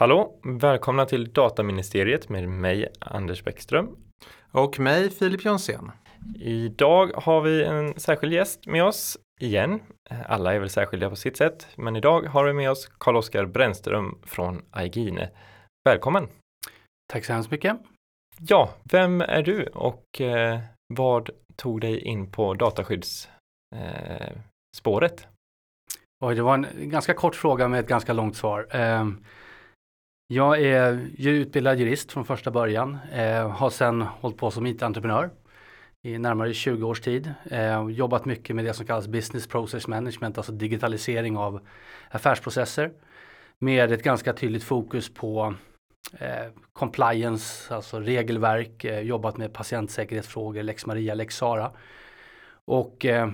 Hallå! Välkomna till Dataministeriet med mig Anders Bäckström. Och mig Filip Jonsén. Idag har vi en särskild gäst med oss igen. Alla är väl särskilda på sitt sätt, men idag har vi med oss Carl-Oskar Brännström från Aigine. Välkommen! Tack så hemskt mycket! Ja, vem är du och eh, vad tog dig in på dataskyddsspåret? Eh, Oj, det var en ganska kort fråga med ett ganska långt svar. Eh, jag är utbildad jurist från första början, eh, har sedan hållit på som IT-entreprenör i närmare 20 års tid. Eh, jobbat mycket med det som kallas business process management, alltså digitalisering av affärsprocesser. Med ett ganska tydligt fokus på eh, compliance, alltså regelverk, eh, jobbat med patientsäkerhetsfrågor, lex Maria, lex Sara. Och eh,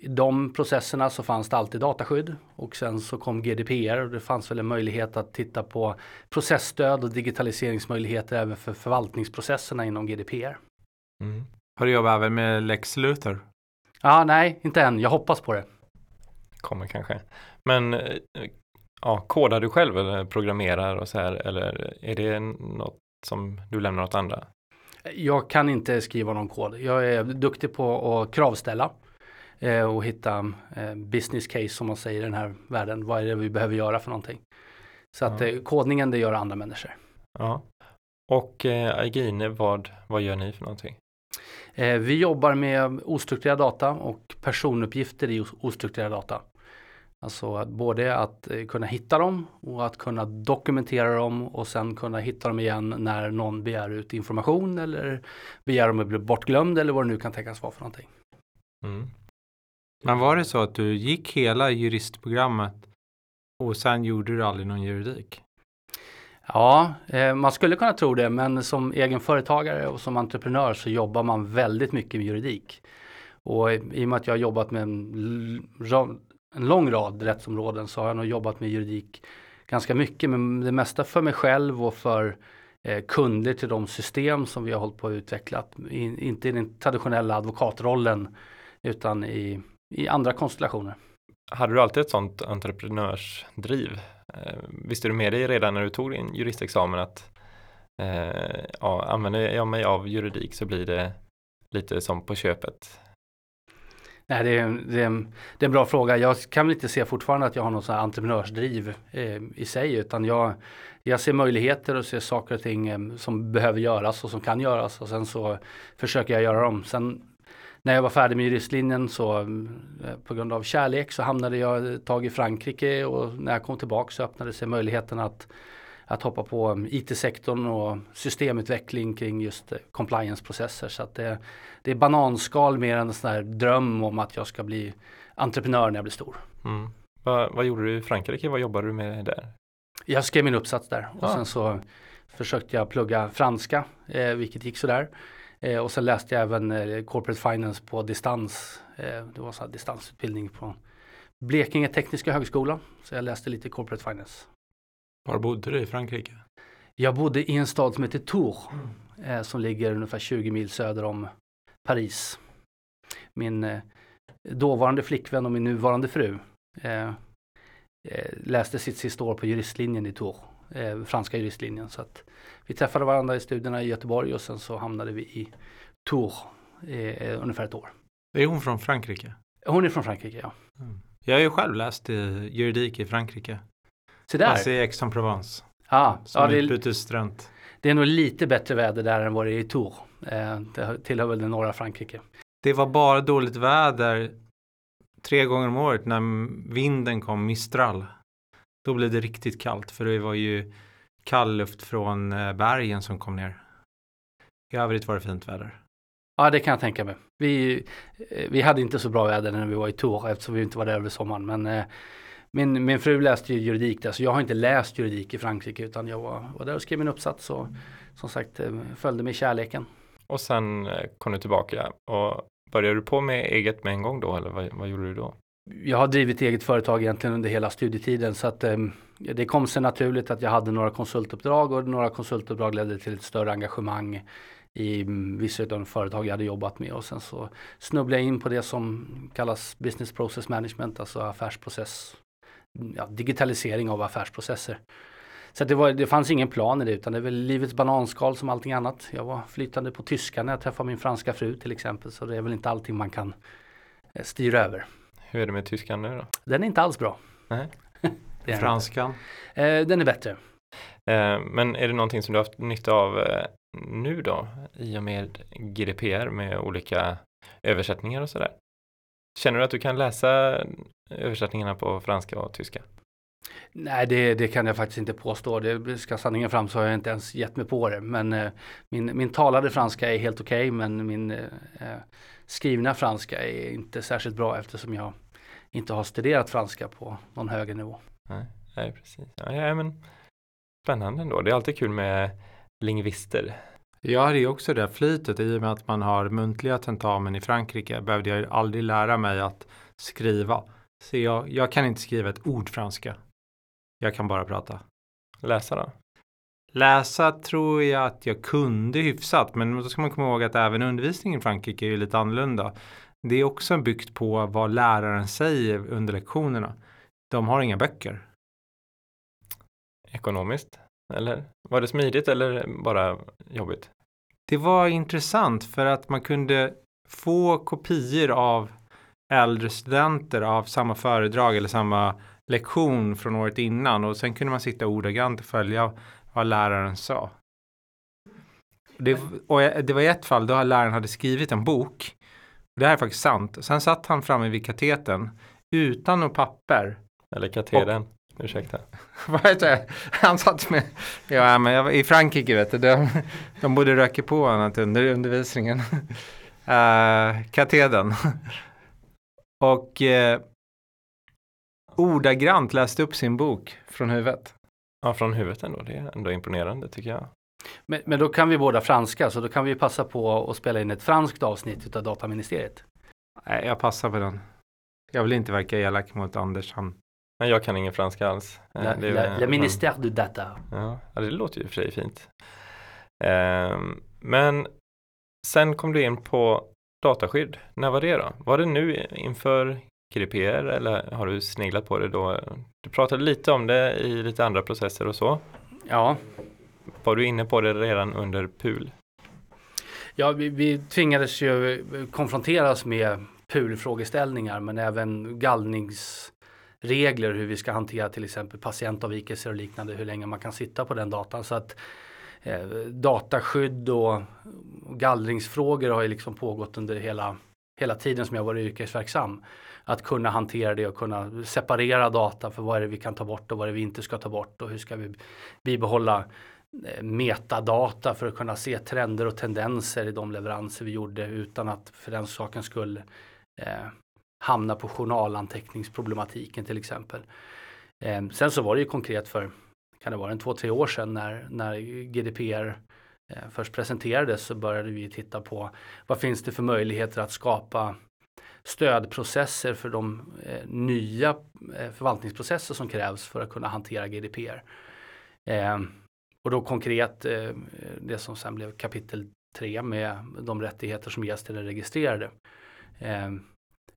i de processerna så fanns det alltid dataskydd och sen så kom GDPR och det fanns väl en möjlighet att titta på processstöd och digitaliseringsmöjligheter även för förvaltningsprocesserna inom GDPR. Mm. Har du jobbat även med Lex Luthor? Ja, nej, inte än. Jag hoppas på det. Kommer kanske. Men eh, ja, kodar du själv eller programmerar och så här eller är det något som du lämnar åt andra? Jag kan inte skriva någon kod. Jag är duktig på att kravställa eh, och hitta eh, business case som man säger i den här världen. Vad är det vi behöver göra för någonting? Så att Ja. kodningen det gör andra människor. Ja. Och eh, Aigine, vad, vad gör ni för någonting? Eh, vi jobbar med ostrukturerad data och personuppgifter i os- ostrukturerad data. Alltså att både att eh, kunna hitta dem och att kunna dokumentera dem och sen kunna hitta dem igen när någon begär ut information eller begär om att bli bortglömd eller vad det nu kan tänkas vara för någonting. Mm. Men var det så att du gick hela juristprogrammet och sen gjorde du aldrig någon juridik? Ja, eh, man skulle kunna tro det, men som egenföretagare och som entreprenör så jobbar man väldigt mycket med juridik. Och i och med att jag har jobbat med en, en lång rad rättsområden så har jag nog jobbat med juridik ganska mycket, men det mesta för mig själv och för eh, kunder till de system som vi har hållit på att utveckla. Inte i den traditionella advokatrollen utan i, i andra konstellationer. Hade du alltid ett sånt entreprenörsdriv? Eh, visste du med dig redan när du tog din juristexamen att eh, ja, använder jag mig av juridik så blir det lite som på köpet? Nej, det är, det, är, det är en bra fråga. Jag kan väl inte se fortfarande att jag har någon sån här entreprenörsdriv eh, i sig, utan jag, jag ser möjligheter och ser saker och ting eh, som behöver göras och som kan göras och sen så försöker jag göra dem. Sen när jag var färdig med juristlinjen så eh, på grund av kärlek så hamnade jag ett tag i Frankrike och när jag kom tillbaka så öppnade sig möjligheten att att hoppa på um, IT-sektorn och systemutveckling kring just eh, compliance-processer. Så att det, det är bananskal mer än en sån här dröm om att jag ska bli entreprenör när jag blir stor. Mm. Vad, vad gjorde du i Frankrike? Vad jobbade du med där? Jag skrev min uppsats där och Ah. sen så försökte jag plugga franska, eh, vilket gick sådär. Eh, och sen läste jag även eh, corporate finance på distans. Eh, det var så distansutbildning på Blekinge Tekniska Högskola. Så jag läste lite corporate finance. Var bodde du i Frankrike? Jag bodde i en stad som heter Tours eh, som ligger ungefär 20 mil söder om Paris. Min eh, dåvarande flickvän och min nuvarande fru eh, läste sitt sista år på juristlinjen i Tours, franska juristlinjen. Så att vi träffade varandra i studierna i Göteborg och sen så hamnade vi i Tours eh, ungefär ett år. Är hon från Frankrike? Hon är från Frankrike, ja. Jag har ju själv läst eh, juridik i Frankrike. Så där. Alltså i Aix-en-Provence. Ja, Som ja det, utbytesstudent. det är nog lite bättre väder där än vad det är i Tours. Eh, det tillhör väl det norra Frankrike. Det var bara dåligt väder tre gånger om året när vinden kom, Mistral. Då blev det riktigt kallt för det var ju kall luft från eh, bergen som kom ner. I övrigt var det fint väder. Ja, det kan jag tänka mig. Vi, eh, vi hade inte så bra väder när vi var i Tours eftersom vi inte var där över sommaren. Men eh, min, min fru läste ju juridik där, så jag har inte läst juridik i Frankrike utan jag var, var där och skrev min uppsats och som sagt eh, följde med kärleken. Och sen kom du tillbaka och började du på med eget med en gång då eller vad, vad gjorde du då? Jag har drivit eget företag egentligen under hela studietiden så att eh, det kom sig naturligt att jag hade några konsultuppdrag och några konsultuppdrag ledde till ett större engagemang i mm, vissa av de företag jag hade jobbat med och sen så snubblade jag in på det som kallas business process management, alltså affärsprocess, mm, ja, digitalisering av affärsprocesser. Så det, var, det fanns ingen plan i det utan det är väl livets bananskal som allting annat. Jag var flytande på tyska när jag träffade min franska fru till exempel. Så det är väl inte allting man kan eh, styra över. Hur är det med tyskan nu då? Den är inte alls bra. Nej. Franskan. Eh, den är bättre. Eh, men är det någonting som du har haft nytta av eh, nu då i och med GDPR med olika översättningar och sådär? Känner du att du kan läsa översättningarna på franska och tyska? Nej, det, det kan jag faktiskt inte påstå. Det ska sanningen fram så har jag inte ens gett mig på det. Men eh, min, min talade franska är helt okej, okay, men min eh, eh, skrivna franska är inte särskilt bra eftersom jag inte har studerat franska på någon högre nivå. Nej, nej precis. Ja, ja, men spännande ändå. Det är alltid kul med lingvister. Jag hade ju också det flytet i och med att man har muntliga tentamen i Frankrike behövde jag aldrig lära mig att skriva. Så jag, jag kan inte skriva ett ord franska. Jag kan bara prata. Läsa då? Läsa tror jag att jag kunde hyfsat, men då ska man komma ihåg att även undervisningen i Frankrike är lite annorlunda. Det är också byggt på vad läraren säger under lektionerna. De har inga böcker. Ekonomiskt? Eller var det smidigt eller bara jobbigt? Det var intressant för att man kunde få kopior av äldre studenter av samma föredrag eller samma lektion från året innan och sen kunde man sitta ordagrant och följa vad läraren sa. Det, och det var i ett fall då läraren hade skrivit en bok. Det här är faktiskt sant. Sen satt han framme vid kateten utan något papper. Eller katedern, ursäkta. Vad heter det? Han satt med, ja men jag, i Frankrike vet du, de, de borde röka på annat under undervisningen. Uh, katedern. och uh, ordagrant läste upp sin bok från huvudet. Ja, från huvudet ändå. Det är ändå imponerande tycker jag. Men, men då kan vi båda franska, så då kan vi passa på att spela in ett franskt avsnitt av Dataministeriet. Nej, jag passar på den. Jag vill inte verka elak mot Anders. Han... Men jag kan ingen franska alls. Eh, la, det, la, la ministère du data. Ja, det låter ju för sig fint. Um, men sen kom du in på dataskydd. När var det då? Var det nu inför GDPR eller har du sneglat på det då? Du pratade lite om det i lite andra processer och så. Ja. Var du inne på det redan under PUL? Ja, vi, vi tvingades ju konfronteras med PUL-frågeställningar men även gallningsregler hur vi ska hantera till exempel patientavvikelser och liknande, hur länge man kan sitta på den datan. Så att eh, dataskydd och gallringsfrågor har ju liksom pågått under hela, hela tiden som jag varit yrkesverksam att kunna hantera det och kunna separera data för vad är det vi kan ta bort och vad är det vi inte ska ta bort och hur ska vi bibehålla eh, metadata för att kunna se trender och tendenser i de leveranser vi gjorde utan att för den saken skulle eh, hamna på journalanteckningsproblematiken till exempel. Eh, sen så var det ju konkret för, kan det vara en två, tre år sedan när, när GDPR eh, först presenterades så började vi titta på vad finns det för möjligheter att skapa stödprocesser för de eh, nya eh, förvaltningsprocesser som krävs för att kunna hantera GDPR. Eh, och då konkret eh, det som sen blev kapitel 3 med de rättigheter som ges till den registrerade. Eh,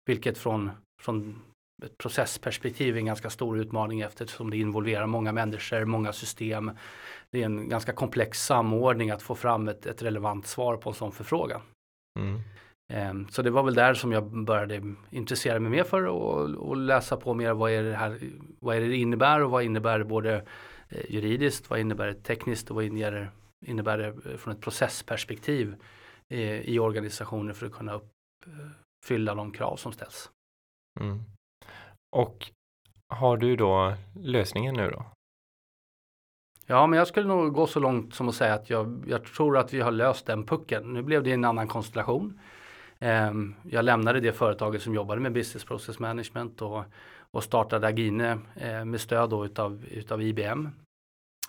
vilket från, från ett processperspektiv är en ganska stor utmaning eftersom det involverar många människor, många system. Det är en ganska komplex samordning att få fram ett, ett relevant svar på en sån förfrågan. Mm. Ehm, så det var väl där som jag började intressera mig mer för och, och läsa på mer vad är det här, vad är det, det innebär och vad innebär det både eh, juridiskt, vad innebär det tekniskt och vad innebär, innebär det från ett processperspektiv eh, i organisationer för att kunna uppfylla de krav som ställs. Mm. Och har du då lösningen nu då? Ja, men jag skulle nog gå så långt som att säga att jag, jag tror att vi har löst den pucken. Nu blev det en annan konstellation. Ehm, jag lämnade det företaget som jobbade med business process management och, och startade Agine eh, med stöd då utav, utav IBM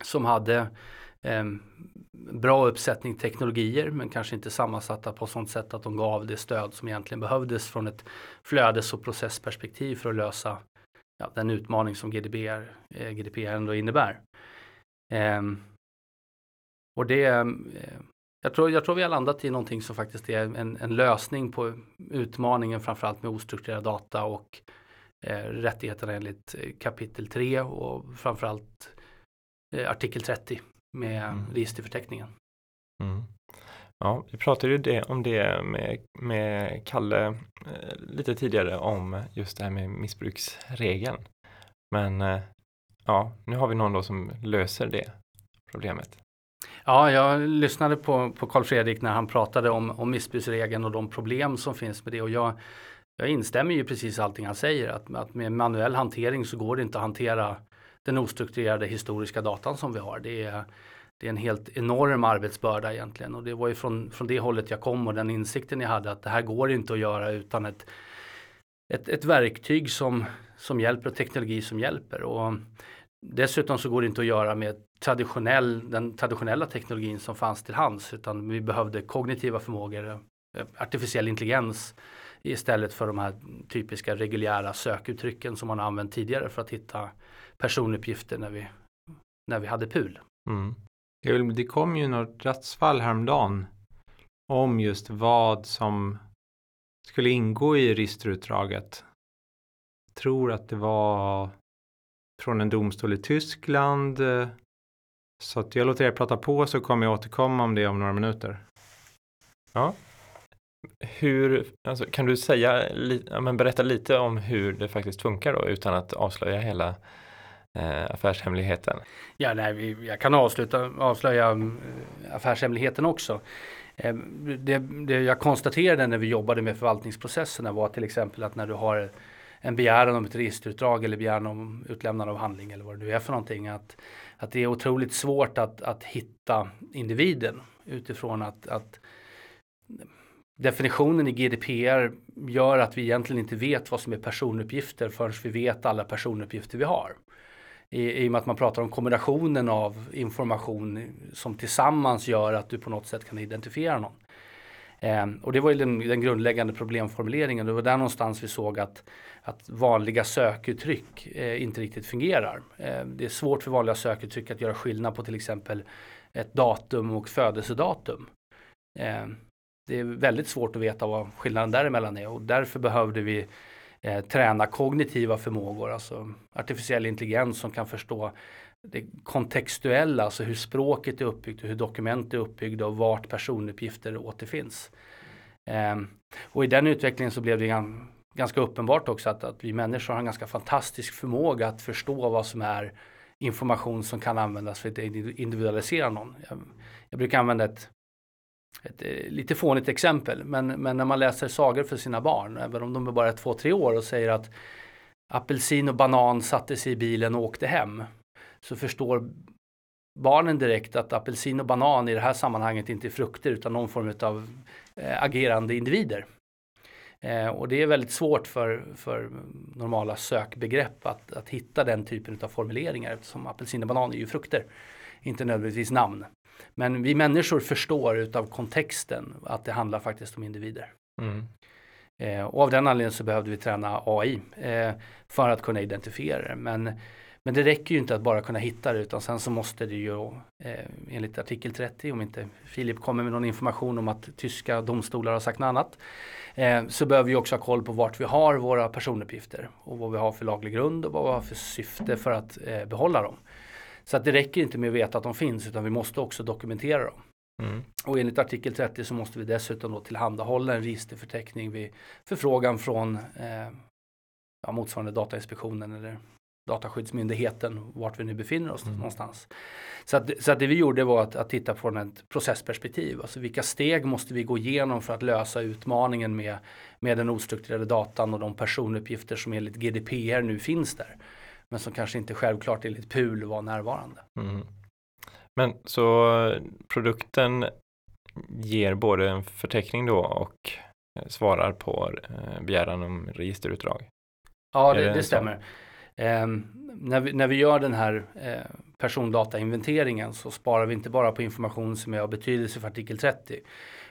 som hade ehm, bra uppsättning teknologier men kanske inte sammansatta på sånt sätt att de gav det stöd som egentligen behövdes från ett flödes och processperspektiv för att lösa ja, den utmaning som GDPR, eh, GDPR ändå innebär. Eh, och det, eh, jag tror, jag tror vi har landat i någonting som faktiskt är en, en lösning på utmaningen framförallt med ostrukturerad data och eh, rättigheterna enligt eh, kapitel 3 och framförallt eh, artikel 30 med mm. registerförteckningen. Mm. Ja, vi pratade ju det, om det med, med Kalle eh, lite tidigare om just det här med missbruksregeln. Men eh, ja, nu har vi någon då som löser det problemet. Ja, jag lyssnade på, på Carl Fredrik när han pratade om, om missbruksregeln och de problem som finns med det. Och jag, jag instämmer ju precis allting han säger. Att, att med manuell hantering så går det inte att hantera den ostrukturerade historiska datan som vi har. Det är, det är en helt enorm arbetsbörda egentligen. Och det var ju från, från det hållet jag kom och den insikten jag hade att det här går inte att göra utan ett, ett, ett verktyg som, som hjälper och teknologi som hjälper. Och dessutom så går det inte att göra med traditionell, den traditionella teknologin som fanns till hands utan vi behövde kognitiva förmågor, eh, artificiell intelligens istället för de här typiska reguljära sökuttrycken som man använt tidigare för att hitta personuppgifter när vi, när vi hade PUL. Mm. Det kom ju något rättsfall häromdagen om just vad som skulle ingå i registerutdraget. Jag tror att det var från en domstol i Tyskland. Så att jag låter er prata på så kommer jag återkomma om det om några minuter. Ja. Hur, alltså, kan du säga, ja, men berätta lite om hur det faktiskt funkar då utan att avslöja hela eh, affärshemligheten? Ja, nej, jag kan avsluta, avslöja eh, affärshemligheten också. Eh, det, det jag konstaterade när vi jobbade med förvaltningsprocesserna var till exempel att när du har en begäran om ett registerutdrag eller begäran om utlämnande av handling eller vad det nu är för någonting. Att, att det är otroligt svårt att, att hitta individen utifrån att, att definitionen i GDPR gör att vi egentligen inte vet vad som är personuppgifter förrän vi vet alla personuppgifter vi har. I, I och med att man pratar om kombinationen av information som tillsammans gör att du på något sätt kan identifiera någon. Eh, och det var ju den, den, grundläggande problemformuleringen. Det var där någonstans vi såg att, att vanliga sökuttryck eh, inte riktigt fungerar. Eh, det är svårt för vanliga sökuttryck att göra skillnad på till exempel ett datum och födelsedatum. Ehm, det är väldigt svårt att veta vad skillnaden däremellan är och därför behövde vi eh, träna kognitiva förmågor, alltså artificiell intelligens som kan förstå det kontextuella, alltså hur språket är uppbyggt och hur dokument är uppbyggda och vart personuppgifter återfinns. Ehm, och i den utvecklingen så blev det ganska uppenbart också att, att vi människor har en ganska fantastisk förmåga att förstå vad som är information som kan användas för att individualisera någon. Jag, jag brukar använda ett ett eh, lite fånigt exempel, men, men när man läser sagor för sina barn, även om de är bara två, tre år och säger att apelsin och banan satte sig i bilen och åkte hem, så förstår barnen direkt att apelsin och banan i det här sammanhanget inte är frukter utan någon form av äh, agerande individer. Eh, och det är väldigt svårt för, för normala sökbegrepp att, att hitta den typen av formuleringar eftersom apelsin och banan är ju frukter, inte nödvändigtvis namn. Men vi människor förstår utav kontexten att det handlar faktiskt om individer. Mm. Eh, och av den anledningen så behövde vi träna AI eh, för att kunna identifiera det. Men, men det räcker ju inte att bara kunna hitta det utan sen så måste det ju eh, enligt artikel 30 om inte Filip kommer med någon information om att tyska domstolar har sagt något annat eh, så behöver vi också ha koll på vart vi har våra personuppgifter och vad vi har för laglig grund och vad vi har för syfte för att eh, behålla dem. Så att det räcker inte med att veta att de finns utan vi måste också dokumentera dem. Mm. Och enligt artikel 30 så måste vi dessutom då tillhandahålla en registerförteckning vid förfrågan från eh, ja, motsvarande Datainspektionen eller Dataskyddsmyndigheten, vart vi nu befinner oss mm. någonstans. Så att, så att det vi gjorde var att, att titta från ett processperspektiv. Alltså vilka steg måste vi gå igenom för att lösa utmaningen med, med den ostrukturerade datan och de personuppgifter som enligt GDPR nu finns där men som kanske inte självklart enligt PUL var närvarande. Mm. Men så produkten ger både en förteckning då och svarar på eh, begäran om registerutdrag? Ja, det, det, det stämmer. Eh, när, vi, när vi gör den här eh, persondatainventeringen så sparar vi inte bara på information som är av betydelse för artikel 30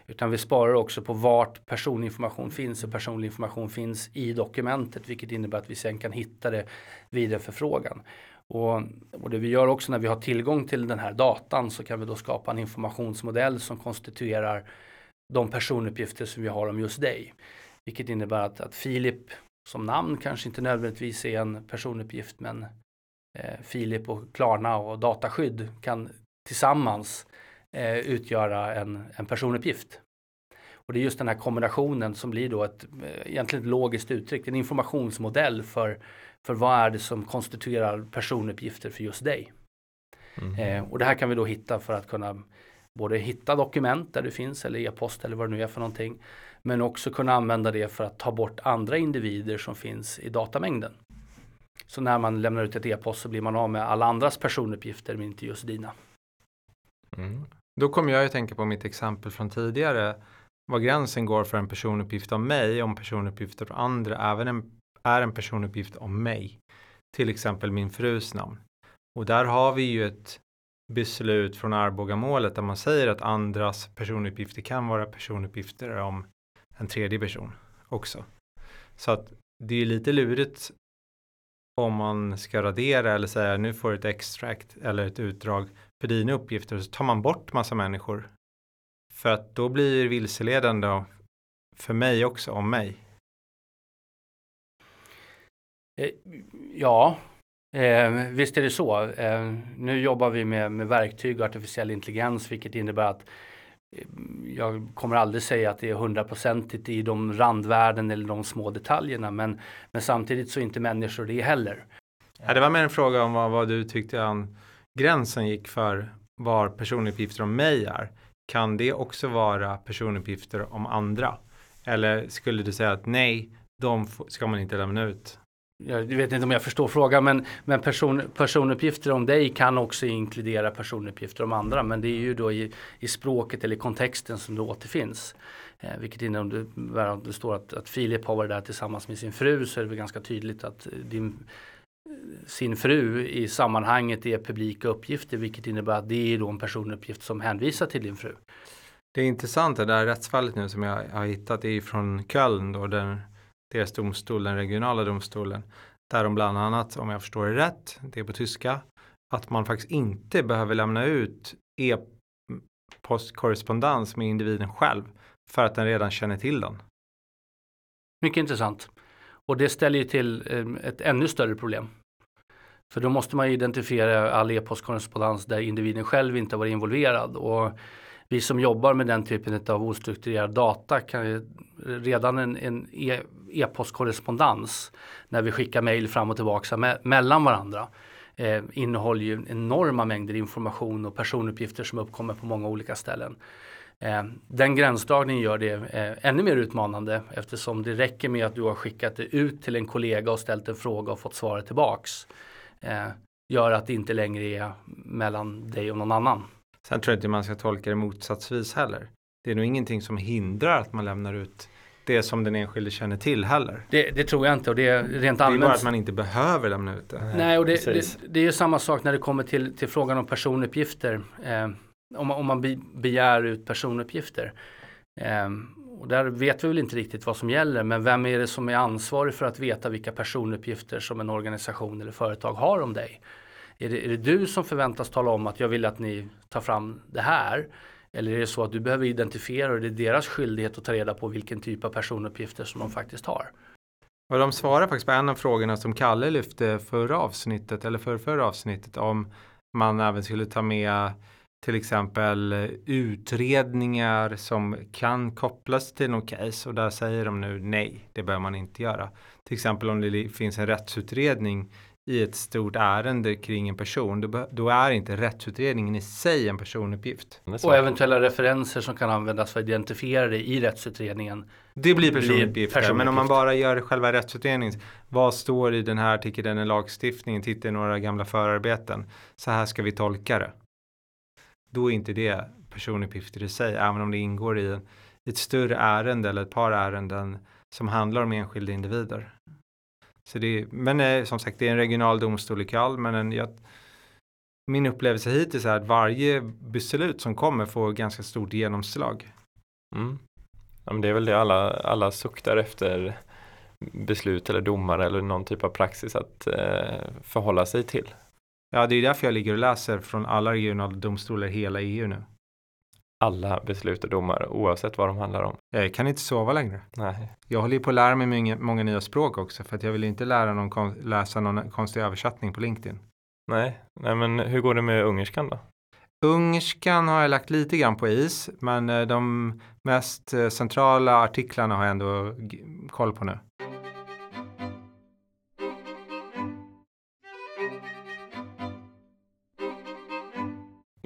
utan vi sparar också på vart personinformation finns och personlig information finns i dokumentet vilket innebär att vi sen kan hitta det vid en förfrågan. Och, och, det vi gör också när vi har tillgång till den här datan så kan vi då skapa en informationsmodell som konstituerar de personuppgifter som vi har om just dig. Vilket innebär att, att Filip som namn kanske inte nödvändigtvis är en personuppgift men eh, Filip och Klarna och dataskydd kan tillsammans eh, utgöra en, en personuppgift. Och det är just den här kombinationen som blir då ett eh, egentligen ett logiskt uttryck, en informationsmodell för, för vad är det som konstituerar personuppgifter för just dig. Mm. Eh, och det här kan vi då hitta för att kunna både hitta dokument där det finns eller e-post eller vad det nu är för någonting. Men också kunna använda det för att ta bort andra individer som finns i datamängden. Så när man lämnar ut ett e-post så blir man av med alla andras personuppgifter men inte just dina. Mm. Då kommer jag att tänka på mitt exempel från tidigare. Var gränsen går för en personuppgift om mig om personuppgifter för andra även en, är en personuppgift om mig. Till exempel min frus namn. Och där har vi ju ett beslut från Arbogamålet där man säger att andras personuppgifter kan vara personuppgifter om en tredje person också. Så att det är lite lurigt om man ska radera eller säga nu får du ett extract eller ett utdrag för dina uppgifter så tar man bort massa människor. För att då blir det vilseledande för mig också om mig. Eh, ja, Eh, visst är det så. Eh, nu jobbar vi med, med verktyg och artificiell intelligens vilket innebär att Eh, jag kommer aldrig säga att det är hundraprocentigt i de randvärden eller de små detaljerna men, men samtidigt så är inte människor det heller. Ja, det var mer en fråga om vad, vad du tyckte an, gränsen gick för var personuppgifter om mig är. Kan det också vara personuppgifter om andra? Eller skulle du säga att nej, de ska man inte lämna ut? Jag vet inte om jag förstår frågan, men, men person, personuppgifter om dig kan också inkludera personuppgifter om andra. Men det är ju då i, i språket eller i kontexten som det återfinns. Eh, vilket innebär om det, det står att, att Filip har varit där tillsammans med sin fru så är det väl ganska tydligt att eh, din, eh, sin fru i sammanhanget är publika uppgifter vilket innebär att det är då en personuppgift som hänvisar till din fru. Det är intressant det där rättsfallet nu som jag har hittat det är från Köln då där deras domstol, den regionala domstolen, där de bland annat, om jag förstår det rätt, det är på tyska, att man faktiskt inte behöver lämna ut e-postkorrespondens med individen själv för att den redan känner till den. Mycket intressant. Och det ställer ju till eh, ett ännu större problem. För då måste man identifiera all e-postkorrespondens där individen själv inte har varit involverad. Och vi som jobbar med den typen av ostrukturerad data kan ju redan en, en e, e-postkorrespondens när vi skickar mejl fram och tillbaka me mellan varandra eh, innehåller ju enorma mängder information och personuppgifter som uppkommer på många olika ställen. Eh, den gränsdragningen gör det eh, ännu mer utmanande eftersom det räcker med att du har skickat det ut till en kollega och ställt en fråga och fått svaret tillbaks. Eh, gör att det inte längre är mellan dig och någon annan. Sen tror jag inte man ska tolka det motsatsvis heller. Det är nog ingenting som hindrar att man lämnar ut det som den enskilde känner till heller. Det, det tror jag inte och det är rent allmänt. Det är bara att man inte behöver lämna ut det. Nej, och det, det, det är ju samma sak när det kommer till, till frågan om personuppgifter. Eh, om, om man be, begär ut personuppgifter. Eh, och där vet vi väl inte riktigt vad som gäller, men vem är det som är ansvarig för att veta vilka personuppgifter som en organisation eller företag har om dig? Är det, är det du som förväntas tala om att jag vill att ni tar fram det här? Eller är det så att du behöver identifiera och det är deras skyldighet att ta reda på vilken typ av personuppgifter som de faktiskt har? Och de svarar faktiskt på en av frågorna som Kalle lyfte förra avsnittet eller för förra avsnittet om man även skulle ta med till exempel utredningar som kan kopplas till något case och där säger de nu nej, det behöver man inte göra. Till exempel om det finns en rättsutredning i ett stort ärende kring en person, då, då, är inte rättsutredningen i sig en personuppgift. Och eventuella referenser som kan användas för att identifiera det i rättsutredningen. Det blir personuppgifter, men om man bara gör själva rättsutredningen, vad står i den här artikeln i lagstiftningen, titta i några gamla förarbeten, så här ska vi tolka det. Då är inte det personuppgifter i sig, även om det ingår i ett större ärende eller ett par ärenden som handlar om enskilda individer. Så det är, men eh, som sagt, det är en regional domstol i Kall, men en, jag, min upplevelse hittills är att varje beslut som kommer får ganska stort genomslag. Mm. Ja, men det är väl det alla, alla suktar efter beslut eller domar eller någon typ av praxis att eh, förhålla sig till. Ja, det är därför jag ligger och läser från alla regionala domstolar i hela EU nu alla beslut och domar oavsett vad de handlar om. Jag kan inte sova längre. Nej. Jag håller på att lära mig många, många nya språk också för att jag vill inte lära någon läsa någon konstig översättning på LinkedIn. Nej, nej men hur går det med ungerskan då? Ungerskan har jag lagt lite grann på is, men eh, de mest eh, centrala artiklarna har jag ändå koll på nu.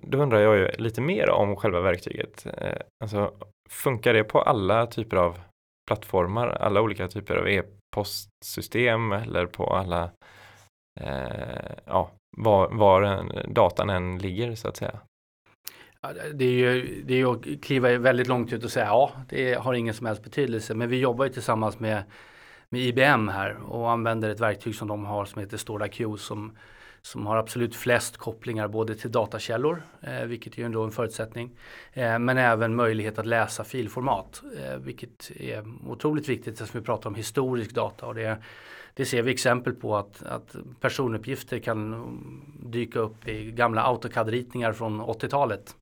Då undrar jag ju lite mer om själva verktyget. Eh, alltså, funkar det på alla typer av plattformar, alla olika typer av e-postsystem eller på alla, eh, ja, var, var datan än ligger så att säga? det är ju det är att kliva väldigt långt ut och säga ja, det har ingen som helst betydelse. Men vi jobbar ju tillsammans med, med IBM här och använder ett verktyg som de har som heter StoraQ som som har absolut flest kopplingar både till datakällor, eh, vilket är ju ändå en förutsättning, eh, men även möjlighet att läsa filformat, eh, vilket är otroligt viktigt eftersom vi pratar om historisk data. Och det, det ser vi exempel på att, att personuppgifter kan dyka upp i gamla AutoCAD-ritningar från 80-talet.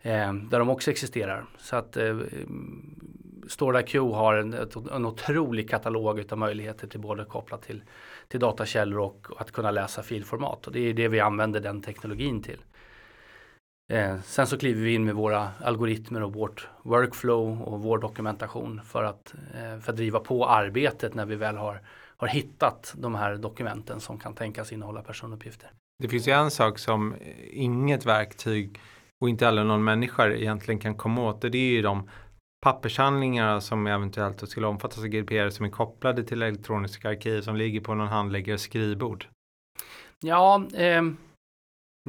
Eh, där de också existerar. Så att eh, StoreIQ har en, en otrolig katalog av möjligheter till både kopplat till till datakällor och att kunna läsa filformat. Och det är det vi använder den teknologin till. Eh, sen så kliver vi in med våra algoritmer och vårt workflow och vår dokumentation för att, eh, för att driva på arbetet när vi väl har, har hittat de här dokumenten som kan tänkas innehålla personuppgifter. Det finns ju en sak som inget verktyg och inte heller någon människa egentligen kan komma åt och det är ju de pappershandlingar som eventuellt skulle omfattas av GDPR som är kopplade till elektroniska arkiv som ligger på någon handläggares skrivbord? Ja, eh,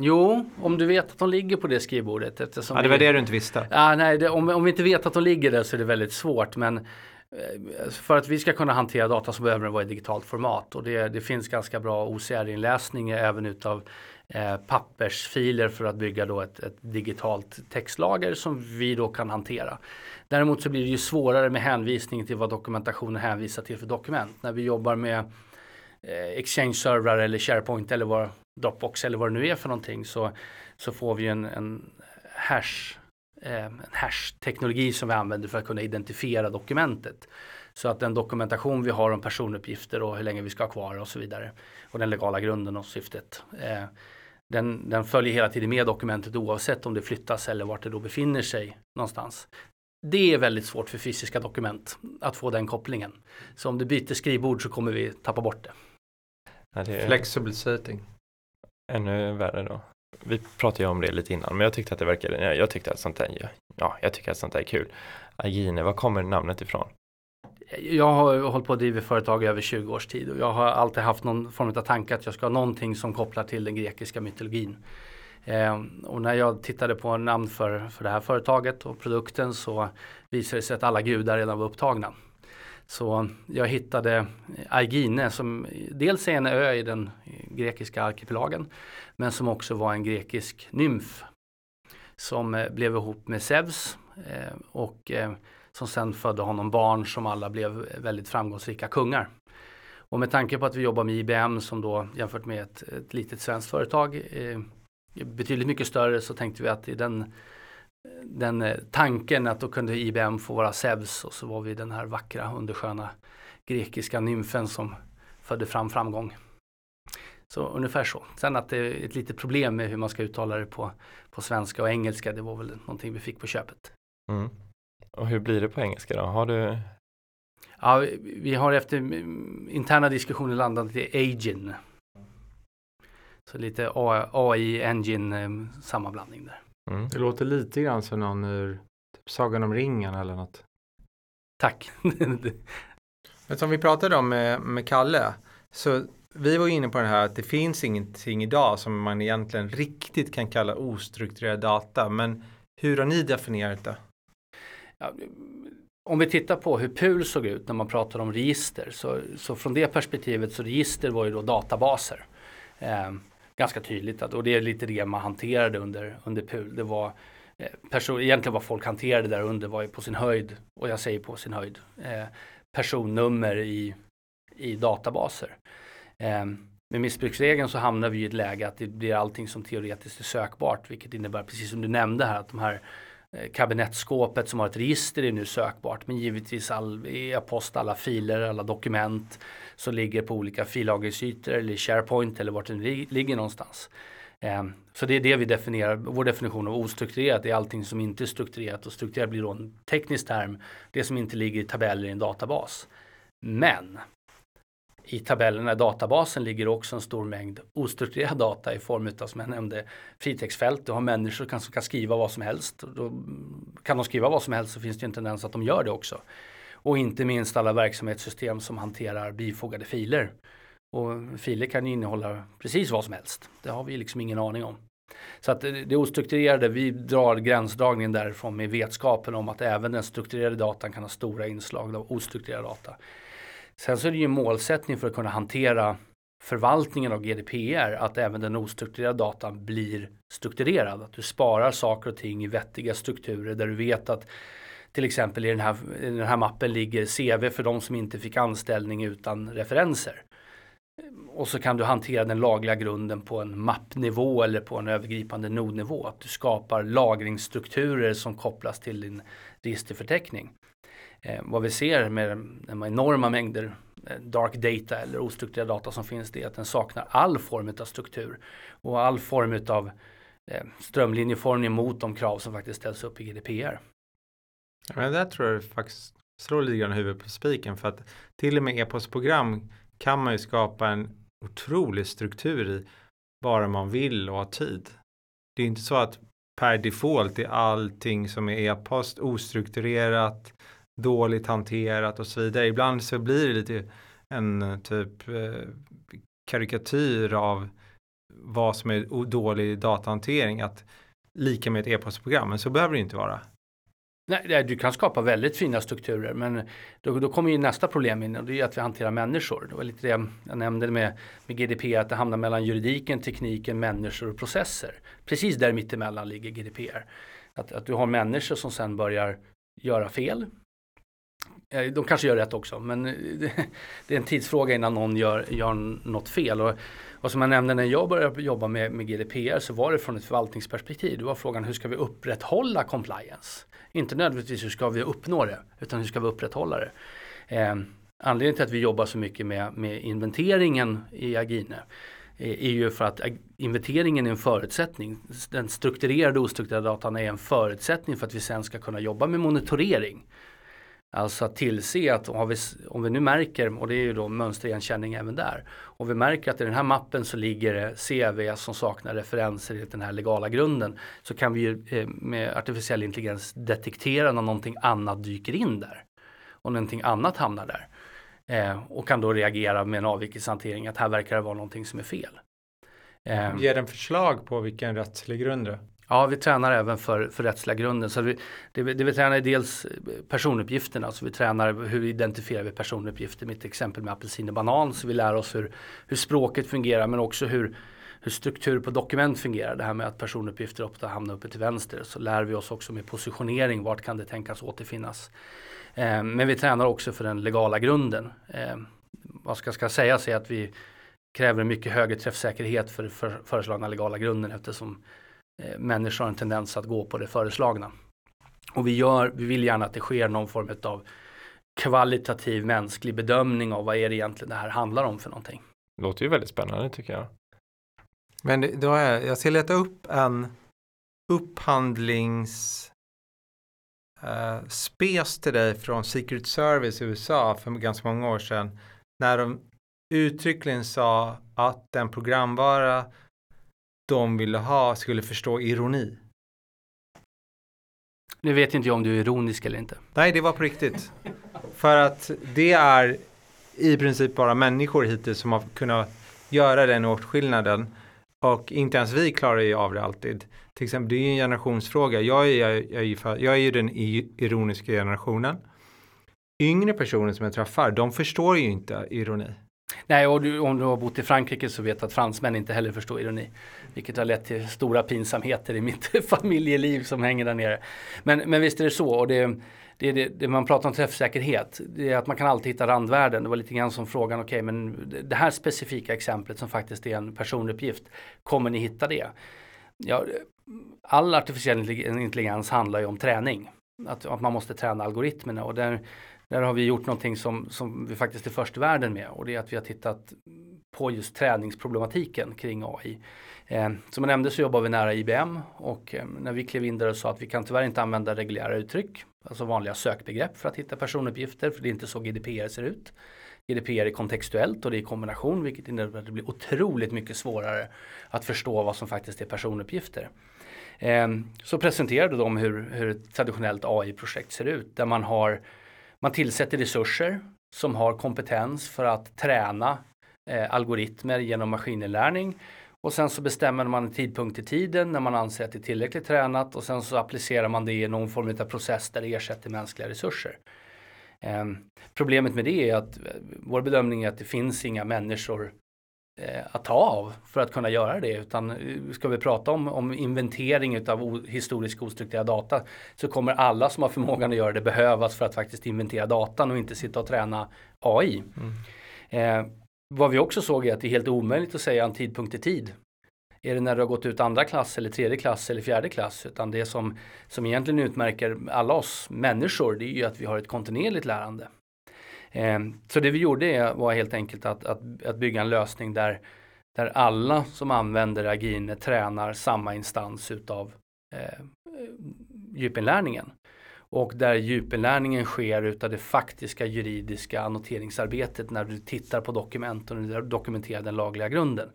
jo, om du vet att de ligger på det skrivbordet. Eftersom ja, det var vi, det du inte visste. Ja, nej, det, om, om vi inte vet att de ligger där så är det väldigt svårt. Men eh, för att vi ska kunna hantera data så behöver den vara i digitalt format och det, det finns ganska bra OCR-inläsning även utav eh, pappersfiler för att bygga då ett, ett, digitalt textlager som vi då kan hantera. Däremot så blir det ju svårare med hänvisning till vad dokumentationen hänvisar till för dokument. När vi jobbar med eh, Exchange-servrar eller SharePoint eller vad Dropbox eller vad det nu är för någonting så, så får vi en, en hash eh, en hash-teknologi som vi använder för att kunna identifiera dokumentet. Så att den dokumentation vi har om personuppgifter och hur länge vi ska ha kvar och så vidare. Och den legala grunden och syftet. Eh, den, den följer hela tiden med dokumentet oavsett om det flyttas eller vart det då befinner sig någonstans. Det är väldigt svårt för fysiska dokument att få den kopplingen. Så om du byter skrivbord så kommer vi tappa bort det. Ja, det Flexible setting. Ännu värre då. Vi pratade ju om det lite innan men jag tyckte att det verkade, jag tyckte att sånt där, ja, jag tycker att sånt där är kul. Agine, var kommer namnet ifrån? Jag har hållit på att driva företag i över 20 års tid och jag har alltid haft någon form av tanke att jag ska ha någonting som kopplar till den grekiska mytologin. Eh, och när jag tittade på namn för, för det här företaget och produkten så visade det sig att alla gudar redan var upptagna. Så jag hittade Aegine som dels är en ö i den grekiska arkipelagen men som också var en grekisk nymf som eh, blev ihop med Zeus eh, och eh, som sen födde honom barn som alla blev väldigt framgångsrika kungar. Och med tanke på att vi jobbar med IBM som då jämfört med ett, ett litet svenskt företag eh, är betydligt mycket större så tänkte vi att i den, den eh, tanken att då kunde IBM få vara Zeus och så var vi den här vackra undersköna grekiska nymfen som födde fram framgång. Så ungefär så. Sen att det är ett litet problem med hur man ska uttala det på, på svenska och engelska, det var väl någonting vi fick på köpet. Mm. Och hur blir det på engelska då? Har du? Ja, vi har efter interna diskussioner landat i Agin. Så lite AI Engine eh, sammanblandning där. Mm. Det låter lite grann som någon ur typ Sagan om ringen eller något. Tack. Men som vi pratade om med, med Kalle, så vi var inne på det här att det finns ingenting idag som man egentligen riktigt kan kalla ostrukturerad data. Men hur har ni definierat det? Ja, om vi tittar på hur PUL såg ut när man pratar om register så, så från det perspektivet så register var ju då databaser. Eh, ganska tydligt att, och det är lite det man hanterade under, under PUL. Det var eh, person, egentligen vad folk hanterade där under var ju på sin höjd, och jag säger på sin höjd, eh, personnummer i, i databaser. Eh, med missbruksregeln så hamnar vi i ett läge att det blir allting som teoretiskt är sökbart, vilket innebär, precis som du nämnde här, att de här Eh, Kabinettskåpet som har ett register är nu sökbart men givetvis all e-post, alla filer, alla dokument som ligger på olika fillagringsytor eller i SharePoint eller vart det ligger någonstans. Ehm, så det är det vi definierar, vår definition av ostrukturerat är allting som inte är strukturerat och strukturerat blir då en teknisk term, det som inte ligger i tabeller i en databas. Men i tabellerna i databasen ligger också en stor mängd ostrukturerad data i form av, som jag nämnde, fritextfält. Du har människor som kan, som kan skriva vad som helst. Då kan de skriva vad som helst så finns det ju en tendens att de gör det också. Och inte minst alla verksamhetssystem som hanterar bifogade filer. Och filer kan ju innehålla precis vad som helst. Det har vi liksom ingen aning om. Så att det ostrukturerade, vi drar gränsdragningen därifrån med vetskapen om att även den strukturerade datan kan ha stora inslag av ostrukturerad data. Sen så är det ju en målsättning för att kunna hantera förvaltningen av GDPR att även den ostrukturerade datan blir strukturerad. Att du sparar saker och ting i vettiga strukturer där du vet att till exempel i den här, i den här mappen ligger CV för de som inte fick anställning utan referenser. Och så kan du hantera den lagliga grunden på en mappnivå eller på en övergripande nodnivå. Att du skapar lagringsstrukturer som kopplas till din registerförteckning. Eh, vad vi ser med de enorma mängder eh, dark data eller ostrukturerad data som finns det är att den saknar all form av struktur och all form av eh, strömlinjeformning mot de krav som faktiskt ställs upp i GDPR. Men där tror jag faktiskt slår lite grann huvudet på spiken för att till och med e-postprogram kan man ju skapa en otrolig struktur i bara man vill och har tid. Det är inte så att per default är allting som är e-post ostrukturerat dåligt hanterat och så vidare. Ibland så blir det lite en typ eh, karikatyr av vad som är dålig datahantering att lika med ett e-postprogram, men så behöver det inte vara. Nej, du kan skapa väldigt fina strukturer men då, då kommer ju nästa problem in och det är att vi hanterar människor. Det var lite det jag nämnde med, med GDPR, att det hamnar mellan juridiken, tekniken, människor och processer. Precis där mittemellan ligger GDPR. Att, att du har människor som sen börjar göra fel Eh, de kanske gör rätt också, men eh, det är en tidsfråga innan någon gör, gör något fel. Och, och som jag nämnde när jag började jobba med, med GDPR så var det från ett förvaltningsperspektiv. Det var frågan hur ska vi upprätthålla compliance? Inte nödvändigtvis hur ska vi uppnå det, utan hur ska vi upprätthålla det? Eh, anledningen till att vi jobbar så mycket med, med inventeringen i Agine eh, är ju för att inventeringen är en förutsättning. Den strukturerade och ostrukturerade datan är en förutsättning för att vi sen ska kunna jobba med monitorering. Alltså att tillse att om vi, om vi nu märker, och det är ju då mönsterigenkänning även där, om vi märker att i den här mappen så ligger det CV som saknar referenser i den här legala grunden så kan vi ju eh, med artificiell intelligens detektera när någonting annat dyker in där. Och någonting annat hamnar där. Eh, och kan då reagera med en avvikelsehantering att här verkar det vara någonting som är fel. Eh, Ger den förslag på vilken rättslig grund det Ja, vi tränar även för, för rättsliga grunden. Så vi, det, det vi tränar är dels personuppgifterna, så vi tränar hur identifierar vi personuppgifter. Mitt exempel med apelsin och banan, så vi lär oss hur, hur språket fungerar men också hur, hur struktur på dokument fungerar. Det här med att personuppgifter ofta hamnar uppe till vänster. Så lär vi oss också med positionering, vart kan det tänkas återfinnas. Eh, men vi tränar också för den legala grunden. Eh, vad ska, ska sägas är att vi kräver en mycket högre träffsäkerhet för, för föreslagna legala grunden eftersom människor har en tendens att gå på det föreslagna. Och vi, gör, vi vill gärna att det sker någon form av kvalitativ mänsklig bedömning av vad är det egentligen det här handlar om för någonting. Det låter ju väldigt spännande tycker jag. Men då är, jag ska leta upp en upphandlings spes till dig från Secret Service i USA för ganska många år sedan. När de uttryckligen sa att den programvara de ville ha skulle förstå ironi. Nu vet inte jag om du är ironisk eller inte. Nej, det var på riktigt. För att det är i princip bara människor hittills som har kunnat göra den åtskillnaden. Och inte ens vi klarar ju av det alltid. Till exempel, det är ju en generationsfråga. Jag är, jag, jag, jag är ju den ironiska generationen. Yngre personer som jag träffar, de förstår ju inte ironi. Nej, och du, om du har bott i Frankrike så vet du att fransmän inte heller förstår ironi. Vilket har lett till stora pinsamheter i mitt familjeliv som hänger där nere. Men, men visst är det så. Och det, det, det, det, man pratar om träffsäkerhet, det är att man kan alltid hitta randvärden. Det var lite grann som frågan, okej okay, men det här specifika exemplet som faktiskt är en personuppgift, kommer ni hitta det? Ja, all artificiell intelligens handlar ju om träning. Att, att man måste träna algoritmerna och där, där har vi gjort någonting som, som vi faktiskt är först i världen med och det är att vi har tittat på just träningsproblematiken kring AI. Eh, som jag nämnde så jobbar vi nära IBM och eh, när vi klev in där och sa att vi kan tyvärr inte använda reguljära uttryck, alltså vanliga sökbegrepp för att hitta personuppgifter, för det är inte så GDPR ser ut. GDPR är kontextuellt och det är i kombination vilket innebär att det blir otroligt mycket svårare att förstå vad som faktiskt är personuppgifter. Eh, så presenterade de hur, hur ett traditionellt AI-projekt ser ut där man har man tillsätter resurser som har kompetens för att träna eh, algoritmer genom maskininlärning och sen så bestämmer man en tidpunkt i tiden när man anser att det är tillräckligt tränat och sen så applicerar man det i någon form av process där det ersätter mänskliga resurser. Eh, problemet med det är att eh, vår bedömning är att det finns inga människor att ta av för att kunna göra det. Utan eh, ska vi prata om, om inventering av historisk ostrukturerad data så kommer alla som har förmågan att göra det behövas för att faktiskt inventera datan och inte sitta och träna AI. Mm. Eh, vad vi också såg är att det är helt omöjligt att säga en tidpunkt i tid. Är det när du har gått ut andra klass eller tredje klass eller fjärde klass? Utan det som, som egentligen utmärker alla oss människor det är ju att vi har ett kontinuerligt lärande. Ehm, så det vi gjorde var helt enkelt att, att, att bygga en lösning där, där alla som använder Agine tränar samma instans utav eh, djupinlärningen. Och där djupinlärningen sker utav det faktiska juridiska annoteringsarbetet när du tittar på dokumenten och dokumenterar den lagliga grunden.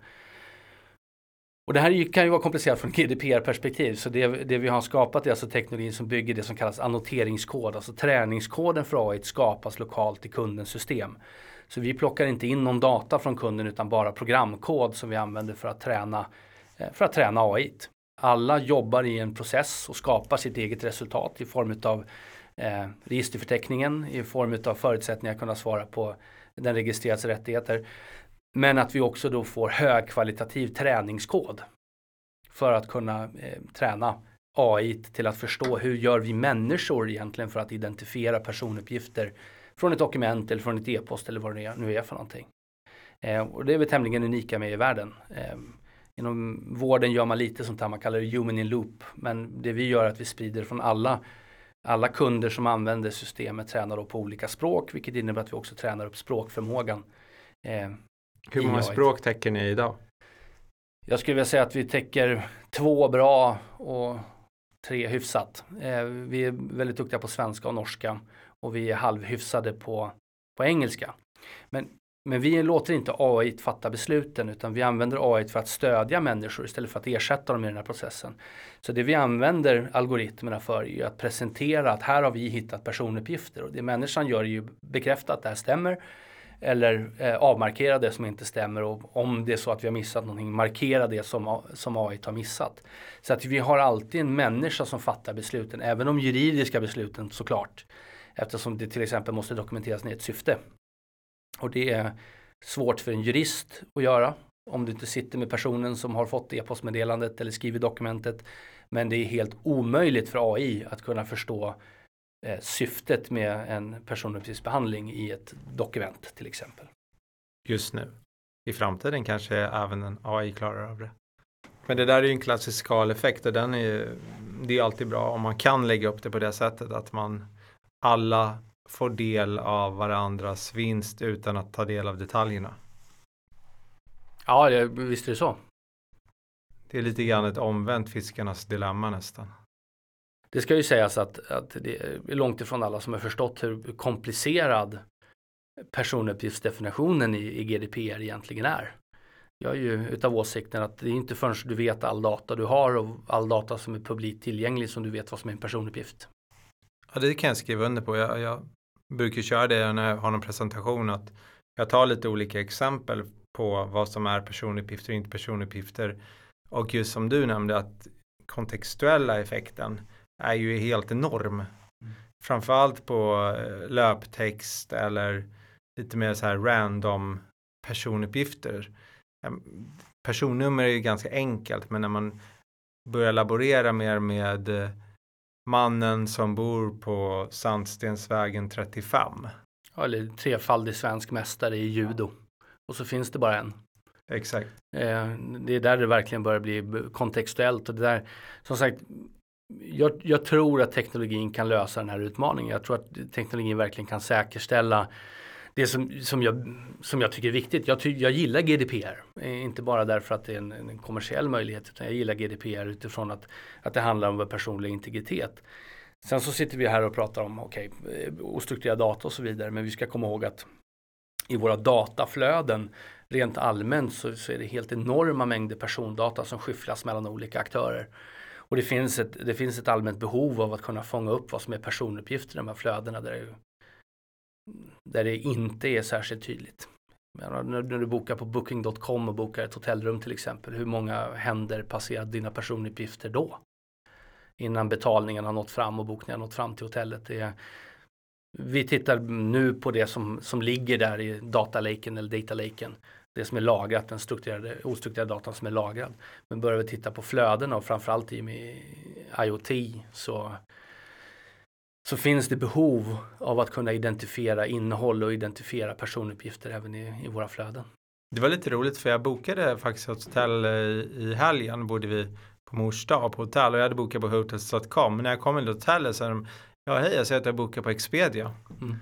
Och det här kan ju vara komplicerat från GDPR-perspektiv. Så det, det, vi har skapat är alltså teknologin som bygger det som kallas annoteringskod. Alltså träningskoden för AI skapas lokalt i kundens system. Så vi plockar inte in någon data från kunden utan bara programkod som vi använder för att träna, eh, för att träna AI. Alla jobbar i en process och skapar sitt eget resultat i form av eh, registerförteckningen, i form av förutsättningar att kunna svara på den registrerades rättigheter. Men att vi också då får högkvalitativ träningskod för att kunna eh, träna AI till att förstå hur gör vi människor egentligen för att identifiera personuppgifter från ett dokument eller från ett e-post eller vad det nu är för någonting. Eh, och det är vi tämligen unika med i världen. Eh, inom vården gör man lite sånt här, man kallar det human in loop. Men det vi gör är att vi sprider från alla, alla kunder som använder systemet tränar då på olika språk, vilket innebär att vi också tränar upp språkförmågan eh, hur många språk täcker ni idag? Jag skulle vilja säga att vi täcker två bra och tre hyfsat. Eh, vi är väldigt duktiga på svenska och norska och vi är halvhyfsade på, på engelska. Men, men vi låter inte AI fatta besluten utan vi använder AI för att stödja människor istället för att ersätta dem i den här processen. Så det vi använder algoritmerna för är att presentera att här har vi hittat personuppgifter och det människan gör är ju bekräfta att det här stämmer eller eh, avmarkera det som inte stämmer och om det är så att vi har missat någonting, markera det som, som AI har missat. Så att vi har alltid en människa som fattar besluten, även de juridiska besluten såklart. Eftersom det till exempel måste dokumenteras ner ett syfte. Och det är svårt för en jurist att göra om du inte sitter med personen som har fått e-postmeddelandet eller skrivit dokumentet. Men det är helt omöjligt för AI att kunna förstå eh, syftet med en personuppgiftsbehandling i ett dokument till exempel. Just nu. I framtiden kanske även en AI klarar av det. Men det där är ju en klassisk skaleffekt och den är, det är alltid bra om man kan lägga upp det på det sättet att man alla får del av varandras vinst utan att ta del av detaljerna. Ja, det, visst är det så. Det är lite grann ett omvänt fiskarnas dilemma nästan. Det ska ju sägas att, att det är långt ifrån alla som har förstått hur komplicerad personuppgiftsdefinitionen i, i GDPR egentligen är. Jag är ju utav åsikten att det är inte förrän du vet all data du har och all data som är publikt tillgänglig som du vet vad som är en personuppgift. Ja, det kan jag skriva under på. Jag, jag brukar köra det när jag har någon presentation att jag tar lite olika exempel på vad som är personuppgifter och inte personuppgifter. Och just som du nämnde att kontextuella effekten är ju helt enorm. Mm. Framförallt på eh, löptext eller lite mer så här random personuppgifter. Personnummer är ju ganska enkelt men när man börjar laborera mer med eh, mannen som bor på Sandstensvägen 35. Ja, eller trefaldig svensk mästare i judo. Och så finns det bara en. Exakt. Eh, det är där det verkligen börjar bli kontextuellt och det där, som sagt, jag, jag, tror att teknologin kan lösa den här utmaningen. Jag tror att teknologin verkligen kan säkerställa det som, som, jag, som jag tycker är viktigt. Jag, ty, jag gillar GDPR, inte bara därför att det är en, en, kommersiell möjlighet utan jag gillar GDPR utifrån att, att det handlar om personlig integritet. Sen så sitter vi här och pratar om okay, eh, ostrukturerad data och så vidare men vi ska komma ihåg att i våra dataflöden rent allmänt så, så är det helt enorma mängder persondata som skyfflas mellan olika aktörer. Och det finns, ett, det finns ett allmänt behov av att kunna fånga upp vad som är personuppgifter i de här flödena där det, där det inte är särskilt tydligt. När du bokar på booking.com och bokar ett hotellrum till exempel, hur många händer passerar dina personuppgifter då? Innan betalningen har nått fram och bokningen har nått fram till hotellet. Det är, vi tittar nu på det som, som ligger där i datalaken eller datalaken. Det som är lagrat, den strukturerade, ostrukturerade datan som är lagrad. Men börjar vi titta på flödena och framförallt i med IoT så, så finns det behov av att kunna identifiera innehåll och identifiera personuppgifter även i, i våra flöden. Det var lite roligt för jag bokade faktiskt ett hotell i, i helgen, bodde vi på mors dag på hotell och jag hade bokat på hotels.com. Men när jag kom till hotellet så de, ja hej jag säger att jag bokar på Expedia. Mm.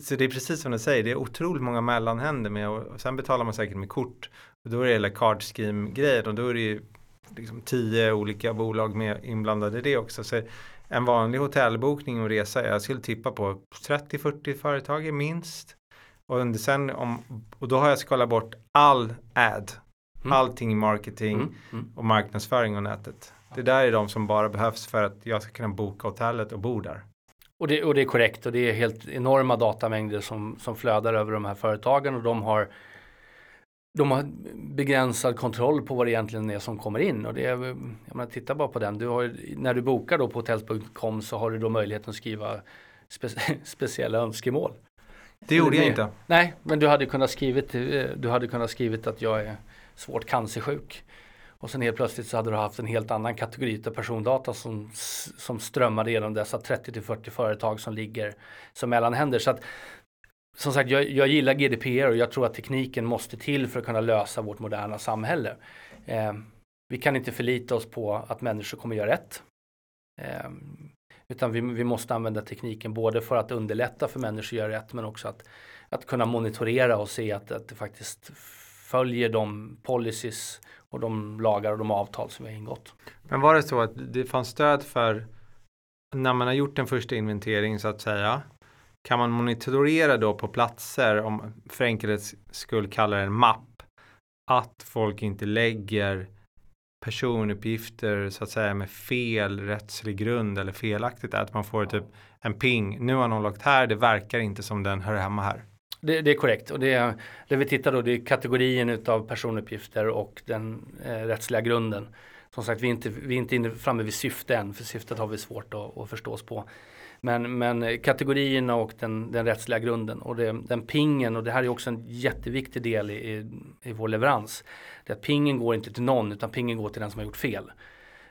Så det är precis som du säger, det är otroligt många mellanhänder med och sen betalar man säkert med kort. Och då är det hela card scheme grejen och då är det ju liksom tio olika bolag med inblandade i det också. Så en vanlig hotellbokning och resa, jag skulle tippa på 30-40 företag minst. Och, under sen om, och då har jag skalat bort all ad, mm. allting i marketing mm. Mm. och marknadsföring och nätet. Det där är de som bara behövs för att jag ska kunna boka hotellet och bo där. Och det, och det är korrekt och det är helt enorma datamängder som, som flödar över de här företagen och de har de har begränsad kontroll på vad det egentligen är som kommer in. Och det är, jag menar, titta bara på den. Du har, när du bokar då på hotels.com så har du då möjligheten att skriva spe, speciella önskemål. Det gjorde jag inte. Nej, men du hade kunnat skrivit, du hade kunnat skrivit att jag är svårt cancersjuk. Och sen helt plötsligt så hade du haft en helt annan kategori av persondata som, som strömmade genom dessa 30 till 40 företag som ligger som mellanhänder. Så att, som sagt, jag, jag gillar GDPR och jag tror att tekniken måste till för att kunna lösa vårt moderna samhälle. Eh, vi kan inte förlita oss på att människor kommer göra rätt. Eh, utan vi, vi, måste använda tekniken både för att underlätta för människor att göra rätt men också att, att kunna monitorera och se att, att det faktiskt följer de policies och de lagar och de avtal som vi har ingått. Men var det så att det fanns stöd för när man har gjort en första inventering så att säga kan man monitorera då på platser om för enkelhets skull kallar det en mapp att folk inte lägger personuppgifter så att säga med fel rättslig grund eller felaktigt att man får typ en ping nu har någon lagt här det verkar inte som den hör hemma här det, det, är korrekt och det, det vi tittar då det är kategorien utav personuppgifter och den eh, rättsliga grunden. Som sagt vi är inte, vi är inte inne framme vid syfte än för syftet har vi svårt att, att förstå oss på. Men, men eh, kategorierna och den, den rättsliga grunden och det, den pingen och det här är också en jätteviktig del i, i, i vår leverans. Det att pingen går inte till någon utan pingen går till den som har gjort fel.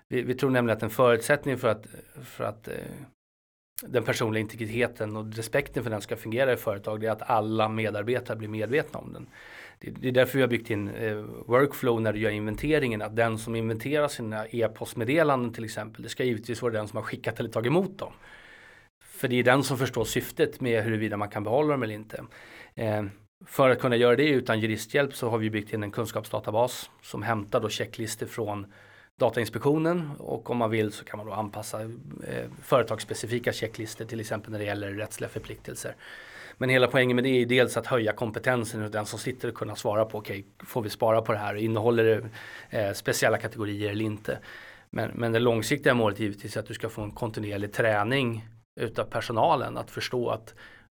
Vi, vi tror nämligen att en förutsättning för att, för att eh, den personliga integriteten och respekten för den ska fungera i företag det är att alla medarbetare blir medvetna om den. Det, är därför vi har byggt in eh, workflow när du gör inventeringen att den som inventerar sina e-postmeddelanden till exempel det ska givetvis vara den som har skickat eller tagit emot dem. För det är den som förstår syftet med huruvida man kan behålla dem eller inte. Eh, för att kunna göra det utan juristhjälp så har vi byggt in en kunskapsdatabas som hämtar då checklistor från Datainspektionen och om man vill så kan man då anpassa eh, företagsspecifika checklistor till exempel när det gäller rättsliga förpliktelser. Men hela poängen med det är dels att höja kompetensen hos den som sitter och kunna svara på okej, okay, får vi spara på det här? Innehåller det eh, speciella kategorier eller inte? Men, men det långsiktiga målet är givetvis att du ska få en kontinuerlig träning utav personalen att förstå att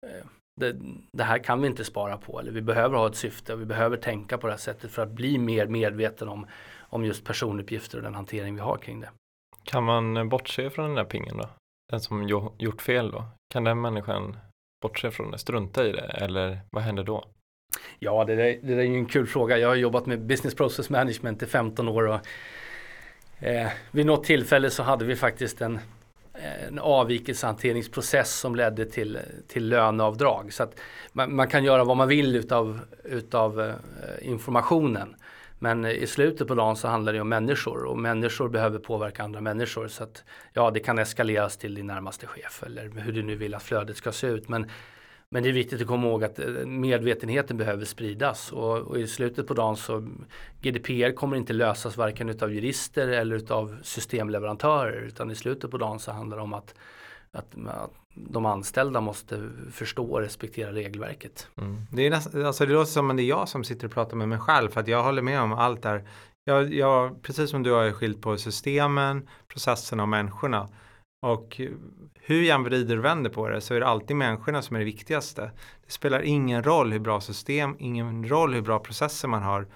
eh, det, det, här kan vi inte spara på eller vi behöver ha ett syfte och vi behöver tänka på det här sättet för att bli mer medveten om om just personuppgifter och den hantering vi har kring det. Kan man bortse från den där pingen då? Den som gjort fel då? Kan den människan bortse från det, strunta i det eller vad händer då? Ja, det där, det där är ju en kul fråga. Jag har jobbat med business process management i 15 år och eh, vid något tillfälle så hade vi faktiskt en, en avvikelsehanteringsprocess som ledde till, till löneavdrag. Så att man, man kan göra vad man vill utav, utav eh, informationen. Men i slutet på dagen så handlar det om människor och människor behöver påverka andra människor. Så att ja, det kan eskaleras till din närmaste chef eller hur du nu vill att flödet ska se ut. Men, men det är viktigt att komma ihåg att eh, medvetenheten behöver spridas och, och i slutet på dagen så GDPR kommer inte lösas varken utav jurister eller utav systemleverantörer utan i slutet på dagen så handlar det om att, att, att de anställda måste förstå och respektera regelverket. Mm. Det, är näst, alltså det låter som att det är jag som sitter och pratar med mig själv för att jag håller med om allt där. Jag, jag, precis som du har skilt på systemen, processerna och människorna. Och hur jag vrider och vänder på det så är det alltid människorna som är det viktigaste. Det spelar ingen roll hur bra system, ingen roll hur bra processer man har.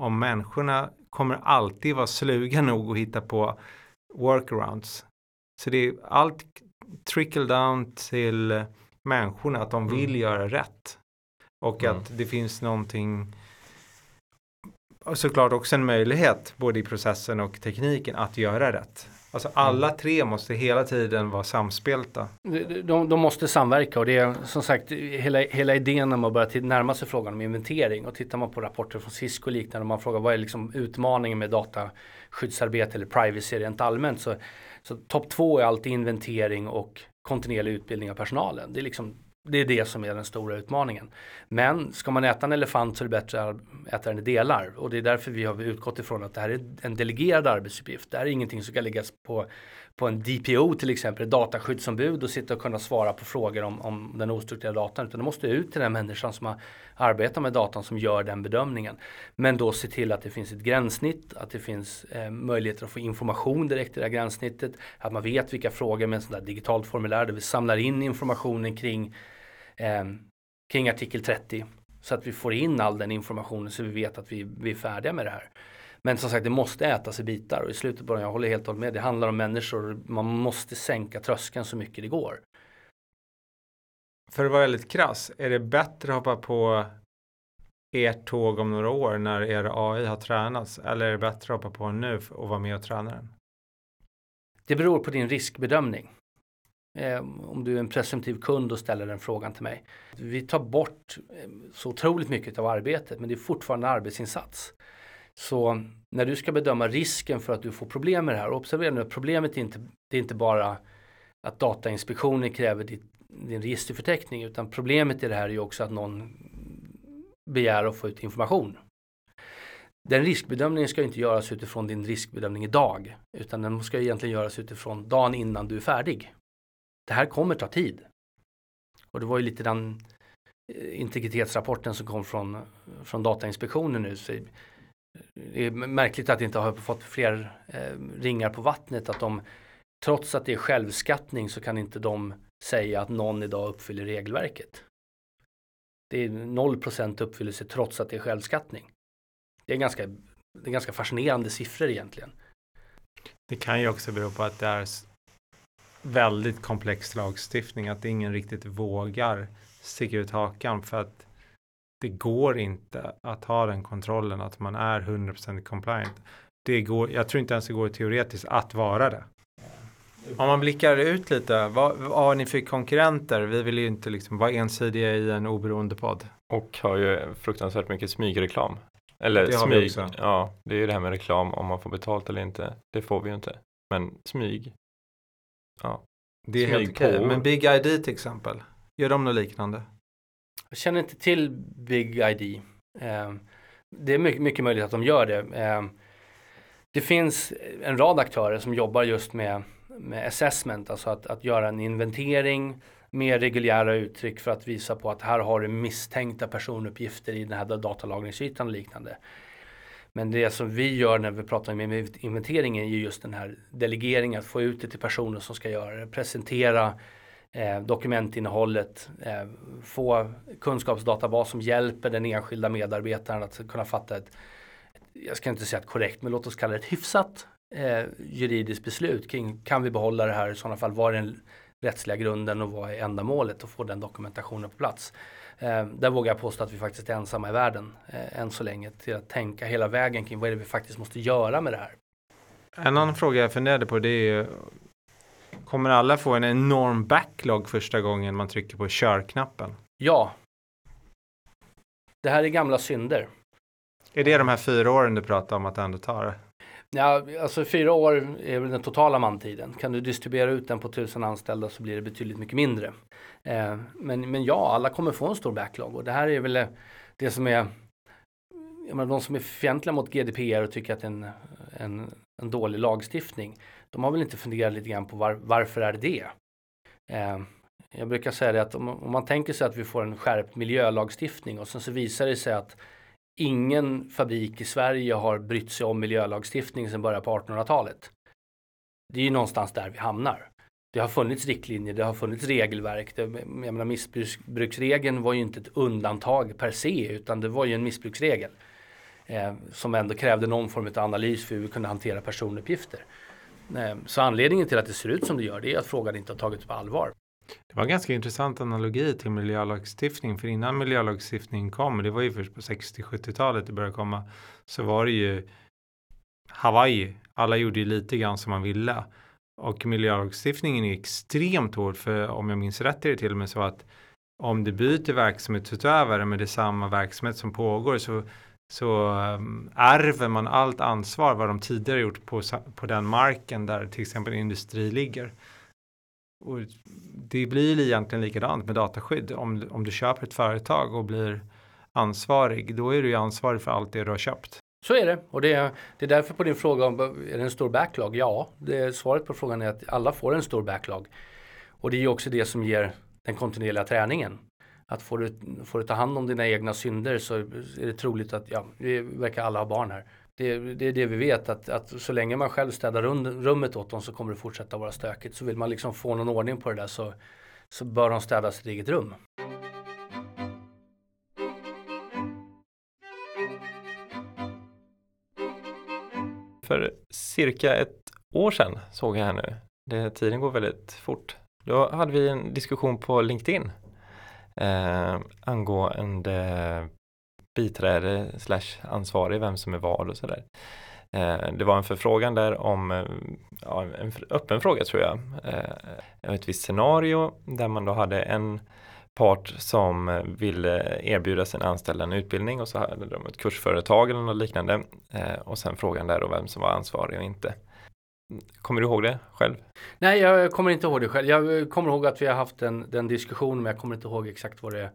Om människorna kommer alltid vara sluga nog att hitta på workarounds. Så det är allt trickle down till människorna att de vill mm. göra rätt. Och mm. att det finns någonting såklart också en möjlighet både i processen och tekniken att göra rätt. Alltså alla mm. tre måste hela tiden vara samspelta. De, de måste samverka och det är som sagt hela, hela idén när man börjar närma sig frågan om inventering och tittar man på rapporter från Cisco och liknande och man frågar vad är liksom utmaningen med dataskyddsarbete eller privacy rent allmänt så, så topp två är alltid inventering och kontinuerlig utbildning av personalen. Det är liksom det är det som är den stora utmaningen. Men ska man äta en elefant så är det bättre att äta den i delar. Och det är därför vi har utgått ifrån att det här är en delegerad arbetsuppgift. Det här är ingenting som ska läggas på, på en DPO till exempel, dataskyddsombud och sitta och kunna svara på frågor om, om den ostrukturerade datan. Utan det måste ut till den människan som har arbetat med datan som gör den bedömningen. Men då se till att det finns ett gränssnitt, att det finns eh, möjligheter att få information direkt i det här gränssnittet. Att man vet vilka frågor med ett sånt där digitalt formulär där vi samlar in informationen kring eh, kring artikel 30. Så att vi får in all den informationen så vi vet att vi, vi är färdiga med det här. Men som sagt, det måste ätas i bitar och i slutet på det, jag håller helt och med, det handlar om människor. Man måste sänka tröskeln så mycket det går. För att vara väldigt krass, är det bättre att hoppa på ert tåg om några år när er AI har tränats eller är det bättre att hoppa på nu och vara med och träna den? Det beror på din riskbedömning. Ehm, om du är en presumtiv kund och ställer den frågan till mig. Vi tar bort ehm, så otroligt mycket av arbetet men det är fortfarande en arbetsinsats. Så när du ska bedöma risken för att du får problem med det här, observera nu att problemet är inte, det är inte bara att Datainspektionen kräver ditt, din registerförteckning utan problemet i det här är ju också att någon begär att få ut information. Den riskbedömningen ska inte göras utifrån din riskbedömning idag utan den ska egentligen göras utifrån dagen innan du är färdig det här kommer ta tid. Och det var ju lite den eh, integritetsrapporten som kom från, från Datainspektionen nu. Så det är märkligt att det inte har fått fler eh, ringar på vattnet. Att de, trots att det är självskattning så kan inte de säga att någon idag uppfyller regelverket. Det är 0% uppfyllelse trots att det är självskattning. Det är ganska, det är ganska fascinerande siffror egentligen. Det kan ju också bero på att det är väldigt komplex lagstiftning att ingen riktigt vågar sticka ut hakan för att det går inte att ha den kontrollen att man är 100% compliant. Det går, jag tror inte ens det går teoretiskt att vara det. Om man blickar ut lite, vad, vad har ni för konkurrenter? Vi vill ju inte liksom vara ensidiga i en oberoende podd. Och har ju fruktansvärt mycket smygreklam. Eller det smyg, ja, det är ju det här med reklam om man får betalt eller inte. Det får vi ju inte. Men smyg, Ja. Det är helt okej. Men Big ID till exempel, gör de något liknande? Jag känner inte till Big ID. Eh, det är mycket, mycket möjligt att de gör det. Eh, det finns en rad aktörer som jobbar just med, med assessment, alltså att, att göra en inventering med reguljära uttryck för att visa på att här har du misstänkta personuppgifter i den här datalagringsytan och liknande. Men det som vi gör när vi pratar om inventeringen är ju just den här delegeringen, att få ut det till personer som ska göra det, presentera eh, dokumentinnehållet, eh, få kunskapsdatabas som hjälper den enskilda medarbetaren att kunna fatta ett, jag ska inte säga ett korrekt, men låt oss kalla det ett hyfsat eh, juridiskt beslut kring kan vi behålla det här i sådana fall, vad är den rättsliga grunden och vad är ändamålet och få den dokumentationen på plats. Eh, där vågar jag påstå att vi faktiskt är ensamma i världen eh, än så länge till att tänka hela vägen kring vad är det vi faktiskt måste göra med det här. En annan fråga jag funderade på det är Kommer alla få en enorm backlog första gången man trycker på körknappen? Ja. Det här är gamla synder. Är det de här fyra åren du pratar om att det ändå tar? Ja, alltså fyra år är väl den totala mantiden. Kan du distribuera ut den på tusen anställda så blir det betydligt mycket mindre. Eh, men, men ja, alla kommer få en stor backlog och det här är väl eh, det som är menar, de som är fientliga mot GDPR och tycker att det är en, en, en dålig lagstiftning. De har väl inte funderat lite grann på var, varför är det det? Eh, jag brukar säga det att om, om, man tänker sig att vi får en skärpt miljölagstiftning och sen så visar det sig att ingen fabrik i Sverige har brytt sig om miljölagstiftning sedan början på 1800-talet. Det är ju någonstans där vi hamnar. Det har funnits riktlinjer, det har funnits regelverk. Det, jag menar, missbruksregeln var ju inte ett undantag per se utan det var ju en missbruksregel. Eh, som ändå krävde någon form av analys för hur vi kunde hantera personuppgifter. Eh, så anledningen till att det ser ut som det gör det är att frågan inte har tagits på allvar. Det var en ganska intressant analogi till miljölagstiftning. För innan miljölagstiftningen kom, det var ju först på 60-70-talet det började komma, så var det ju Hawaii. Alla gjorde ju lite grann som man ville. Och miljölagstiftningen är extremt hård. För om jag minns rätt är det till och med så att om du byter verksamhetsutövare med det samma verksamhet som pågår så, så um, ärver man allt ansvar vad de tidigare gjort på, på den marken där till exempel industri ligger. Och det blir egentligen likadant med dataskydd. Om, om du köper ett företag och blir ansvarig, då är du ju ansvarig för allt det du har köpt. Så är det och det är, det är därför på din fråga om är det en stor backlog? Ja, det, svaret på frågan är att alla får en stor backlog. Och det är ju också det som ger den kontinuerliga träningen. Att får du, får du ta hand om dina egna synder så är det troligt att, ja, vi verkar alla ha barn här. Det, det är det vi vet att, att så länge man själv städar rummet åt dem så kommer det fortsätta vara stökigt. Så vill man liksom få någon ordning på det där så, så bör de städa sitt eget rum. För cirka ett år sedan såg jag här nu, det, tiden går väldigt fort, då hade vi en diskussion på LinkedIn eh, angående biträde slash ansvarig, vem som är vad och sådär. Eh, det var en förfrågan där om, eh, ja, en öppen fråga tror jag, eh, ett visst scenario där man då hade en part som ville erbjuda sin anställda en utbildning och så hade de ett kursföretag eller något liknande och sen frågan där då vem som var ansvarig och inte. Kommer du ihåg det själv? Nej, jag kommer inte ihåg det själv. Jag kommer ihåg att vi har haft den, den diskussionen, men jag kommer inte ihåg exakt vad det,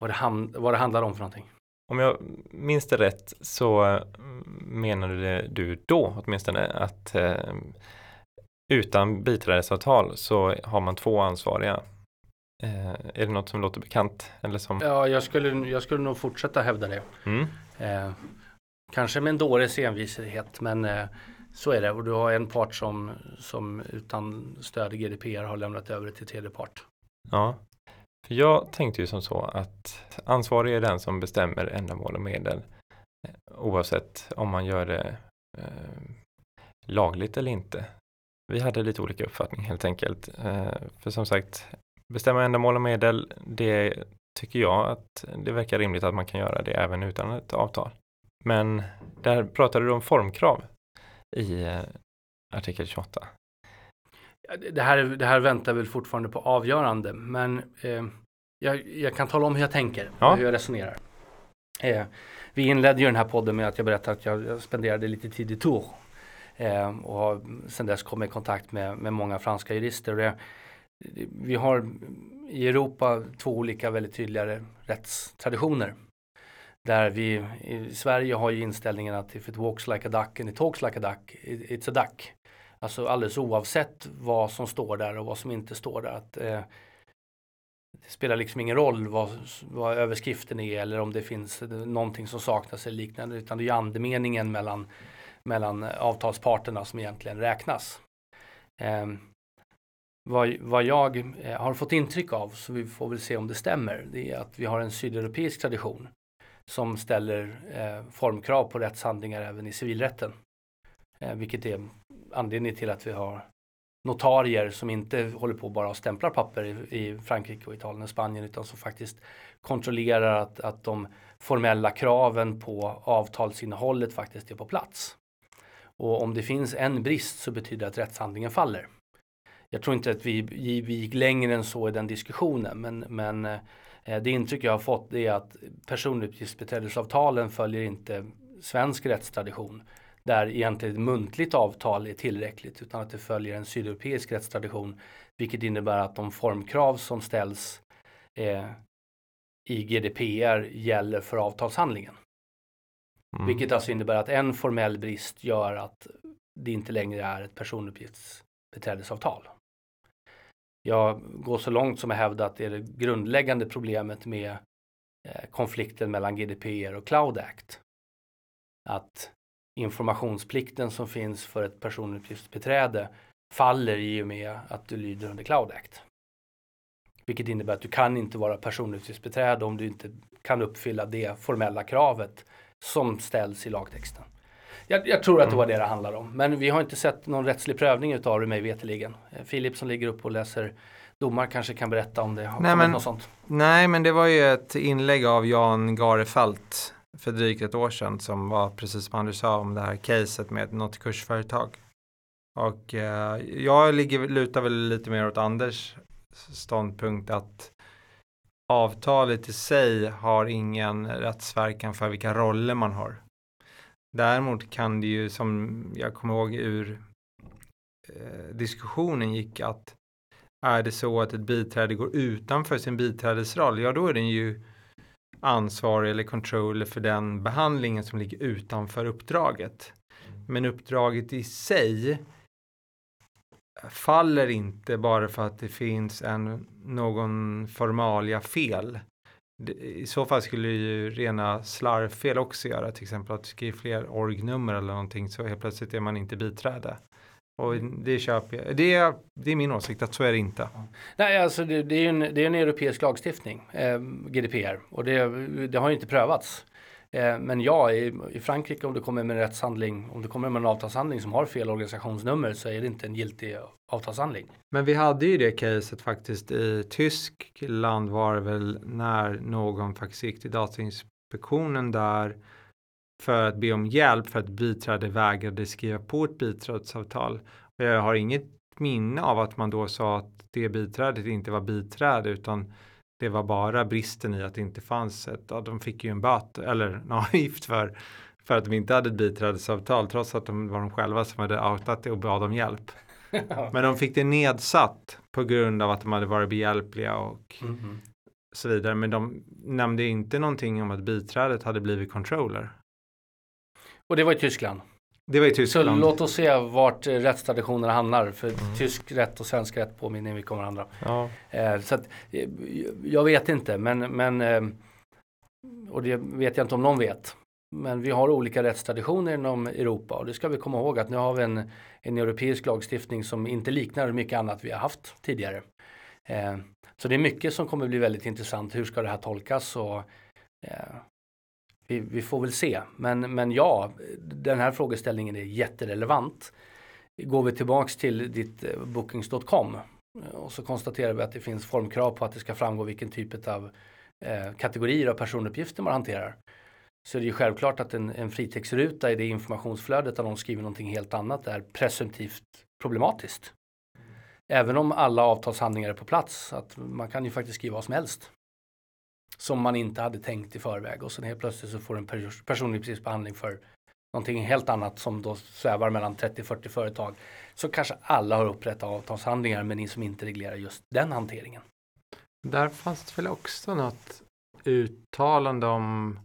vad det, ham, vad det handlar om för någonting. Om jag minns det rätt så menade du då åtminstone att eh, utan biträdesavtal så har man två ansvariga. Eh, är det något som låter bekant? Eller som... Ja, jag skulle, jag skulle nog fortsätta hävda det. Mm. Eh, kanske med en dåres envishet, men eh, så är det. Och du har en part som, som utan stöd i GDPR har lämnat över det till tredje part. Ja, för jag tänkte ju som så att ansvarig är den som bestämmer ändamål och medel eh, oavsett om man gör det eh, lagligt eller inte. Vi hade lite olika uppfattning helt enkelt. Eh, för som sagt, bestämma ändamål och medel, det tycker jag att det verkar rimligt att man kan göra det även utan ett avtal. Men där pratade du om formkrav i eh, artikel 28. Det här, det här väntar väl fortfarande på avgörande, men eh, jag, jag, kan tala om hur jag tänker ja. och hur jag resonerar. Eh, vi inledde ju den här podden med att jag berättade att jag, jag spenderade lite tid i Tours eh, och har sedan dess kommit i kontakt med, med många franska jurister. Det, vi har i Europa två olika väldigt tydliga rättstraditioner. Där vi i Sverige har ju inställningen att if it walks like a duck and it talks like a duck, it's a duck. Alltså alldeles oavsett vad som står där och vad som inte står där. Att, eh, det spelar liksom ingen roll vad, vad överskriften är eller om det finns eh, någonting som saknas eller liknande. Utan det är andemeningen mellan, mellan eh, avtalsparterna som egentligen räknas. Eh, vad, vad, jag eh, har fått intryck av, så vi får väl se om det stämmer, det är att vi har en sydeuropeisk tradition som ställer eh, formkrav på rättshandlingar även i civilrätten. Eh, vilket är anledning till att vi har notarier som inte håller på bara och stämplar papper i, i Frankrike och Italien och Spanien utan som faktiskt kontrollerar att, att de formella kraven på avtalsinnehållet faktiskt är på plats. Och om det finns en brist så betyder det att rättshandlingen faller. jag tror inte att vi, vi gick längre än så i den diskussionen men, men eh, det intryck jag har fått är att personuppgiftsbeträdesavtalen följer inte svensk rättstradition där egentligen ett muntligt avtal är tillräckligt utan att det följer en sydeuropeisk rättstradition vilket innebär att de formkrav som ställs eh, i GDPR gäller för avtalshandlingen. Mm. Vilket alltså innebär att en formell brist gör att det inte längre är ett personuppgiftsbeträdesavtal. Jag går så långt som att hävda att det är det grundläggande problemet med eh, konflikten mellan GDPR och Cloud Act. Att informationsplikten som finns för ett personuppgiftsbeträde faller i och med att du lyder under Cloud Act. Vilket innebär att du kan inte vara personuppgiftsbeträde om du inte kan uppfylla det formella kravet som ställs i lagtexten. Jag, jag tror att det var det det handlar om. Men vi har inte sett någon rättslig prövning utav det mig veterligen. Eh, Filip som ligger upp och läser domar kanske kan berätta om det har nej, men, något sånt. Nej, men det var ju ett inlägg av Jan Garefelt för drygt ett år sedan som var precis som Anders sa om det här caset med något kursföretag. Och eh, jag ligger, lutar väl lite mer åt Anders ståndpunkt att avtalet i sig har ingen rättsverkan för vilka roller man har. Däremot kan det ju som jag kommer ihåg ur eh, diskussionen gick att är det så att ett biträde går utanför sin biträdesroll, ja då är den ju ansvarig eller controller för den behandlingen som ligger utanför uppdraget. Men uppdraget i sig faller inte bara för att det finns en, någon formalia fel. I så fall skulle ju rena slarvfel också göra, till exempel att skriva fler orgnummer eller någonting så helt plötsligt är man inte biträde. Och det köper jag. Det är, det är min åsikt att så är det inte. Nej, alltså det, det är en, det är en europeisk lagstiftning, eh, GDPR, och det, det har ju inte prövats. Eh, men ja, i, i, Frankrike om du kommer med en rättshandling, om du kommer med en avtalshandling som har fel organisationsnummer så är det inte en giltig avtalshandling. Men vi hade ju det caset faktiskt i Tyskland var det väl när någon faktiskt gick till Datainspektionen där för att be om hjälp för att biträde vägrade skriva på ett biträdesavtal. Och jag har inget minne av att man då sa att det biträdet inte var biträde utan det var bara bristen i att det inte fanns ett, ja, de fick ju en böt eller en avgift för, för att de inte hade ett biträdesavtal trots att de var de själva som hade outat det och bad om hjälp. Men de fick det nedsatt på grund av att de hade varit behjälpliga och mm -hmm. så vidare. Men de nämnde inte någonting om att biträdet hade blivit controller. Och det var i Tyskland? Det var i Tyskland. Så låt oss se vart eh, rättstraditionerna hamnar. För mm. tysk rätt och svensk rätt påminner mycket om varandra. Ja. Eh, så att, eh, jag vet inte, men, men och det vet jag inte om någon vet. Men vi har olika rättstraditioner inom Europa och det ska vi komma ihåg att nu har vi en, en europeisk lagstiftning som inte liknar mycket annat vi har haft tidigare. Så det är mycket som kommer bli väldigt intressant. Hur ska det här tolkas? Och, vi, vi, får väl se. Men, men ja, den här frågeställningen är jätterelevant. Går vi tillbaks till ditt eh, bookings.com eh, och så konstaterar vi att det finns formkrav på att det ska framgå vilken typ av eh, kategorier av personuppgifter man hanterar. Så det är självklart att en, en fritextruta i det informationsflödet där någon skriver någonting helt annat är presumtivt problematiskt. Även om alla avtalshandlingar är på plats, att man kan ju faktiskt skriva vad som helst som man inte hade tänkt i förväg och sen helt plötsligt så får en personlig behandling för någonting helt annat som då svävar mellan 30-40 företag. Så kanske alla har upprättat avtalshandlingar men ni som inte reglerar just den hanteringen. Där fanns det väl också något uttalande om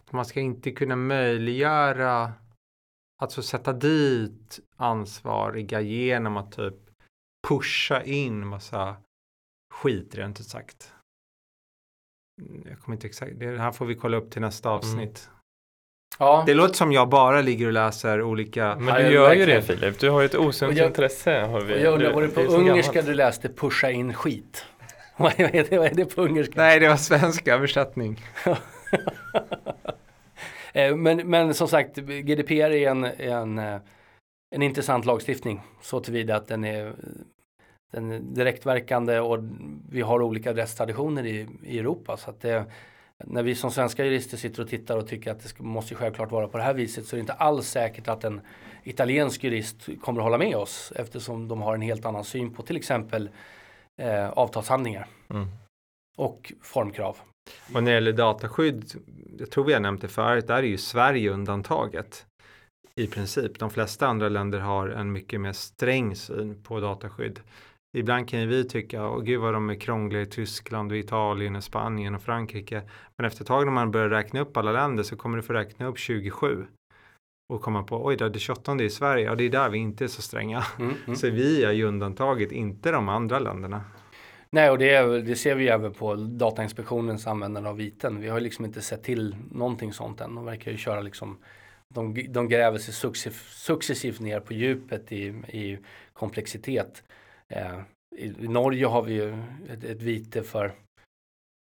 att man ska inte kunna möjliggöra alltså sätta dit ansvariga genom att typ pusha in massa skit rent ut sagt jag kommer inte exakt, det här får vi kolla upp till nästa mm. avsnitt. Mm. Ja. Det låter som jag bara ligger och läser olika. Men du gör ju det Filip, du har ju ett osunt intresse. Har vi. Jag undrar, var det på det ungerska du läste pusha in skit? vad, är det, vad är det på ungerska? Nej, det var svensk översättning. Eh, men, men som sagt, GDPR är en, en, eh, en intressant lagstiftning så tillvida att den är den direktverkande och vi har olika rättstraditioner i, i Europa. Så att det, när vi som svenska jurister sitter och tittar och tycker att det måste självklart vara på det här viset så är det inte alls säkert att en italiensk jurist kommer att hålla med oss eftersom de har en helt annan syn på till exempel eh, avtalshandlingar Mm. och formkrav. Och när det gäller dataskydd, jag tror vi har nämnt det förut, där är ju Sverige undantaget i princip. De flesta andra länder har en mycket mer sträng syn på dataskydd. Ibland kan ju vi tycka, åh gud vad de är krångliga i Tyskland och Italien och Spanien och Frankrike. Men efter ett tag när man börjar räkna upp alla länder så kommer du få räkna upp 27 och komma på, oj då, det 28 är i Sverige, ja det är där vi inte är så stränga. Mm, mm. Så vi är ju undantaget, inte de andra länderna. Nej, och det, är- det ser vi även på Datainspektionens användande av viten. Vi har liksom inte sett till någonting sånt än. De verkar ju köra liksom, de, de gräver sig successivt, successivt ner på djupet i, i komplexitet. Eh, i, Norge har vi ju ett, ett vite för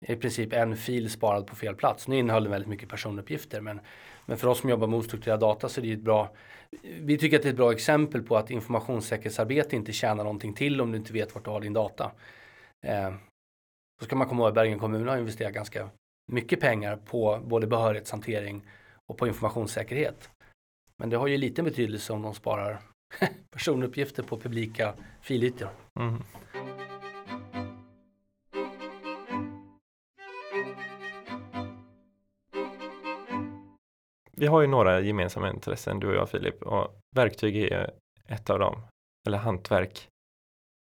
i princip en fil sparad på fel plats. Nu innehöll den väldigt mycket personuppgifter men, men för oss som jobbar med ostrukturerad data så är det ju ett bra vi tycker att det är ett bra exempel på att informationssäkerhetsarbete inte tjänar någonting till om du inte vet vart du har din data. Eh, då ska man komma ihåg att Bergen kommun har investerat ganska mycket pengar på både behörighetshantering och på informationssäkerhet. Men det har ju liten betydelse om de sparar personuppgifter på publika filytor. Mm. Vi har ju några gemensamma intressen, du och jag Filip, och verktyg är ett av dem, eller hantverk.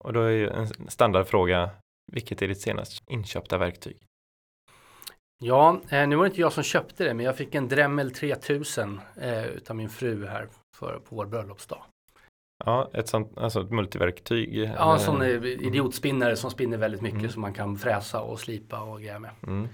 Och då är ju en standardfråga, vilket är ditt senast inköpta verktyg? Ja, eh, nu var det inte jag som köpte det, men jag fick en Dremel 3000 eh, utav min fru här för, på vår bröllopsdag. Ja, ett sånt, alltså ett multiverktyg. Ja, en sån eh, idiotspinnare som spinner väldigt mycket Mm. som man kan fräsa och slipa och greja med. Mm.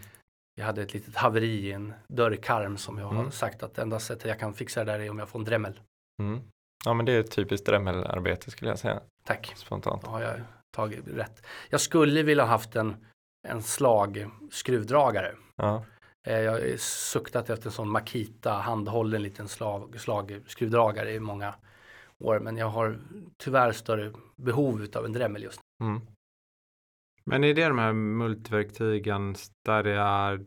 Jag hade ett litet haveri i en dörrkarm som jag har Mm. sagt att enda sättet jag kan fixa det där är om jag får en Dremel. Mm. Ja, men det är ett typiskt Dremel-arbete skulle jag säga, Tack, spontant. då har jag tagit rätt. Jag skulle vilja haft en, en slagskruvdragare. Ja. Eh, Jag har suktat efter en sån Makita handhållen liten slag, slagskruvdragare i många år. Men jag har tyvärr större behov av en Dremel just nu. Mm. Men är det de här multiverktygen där det är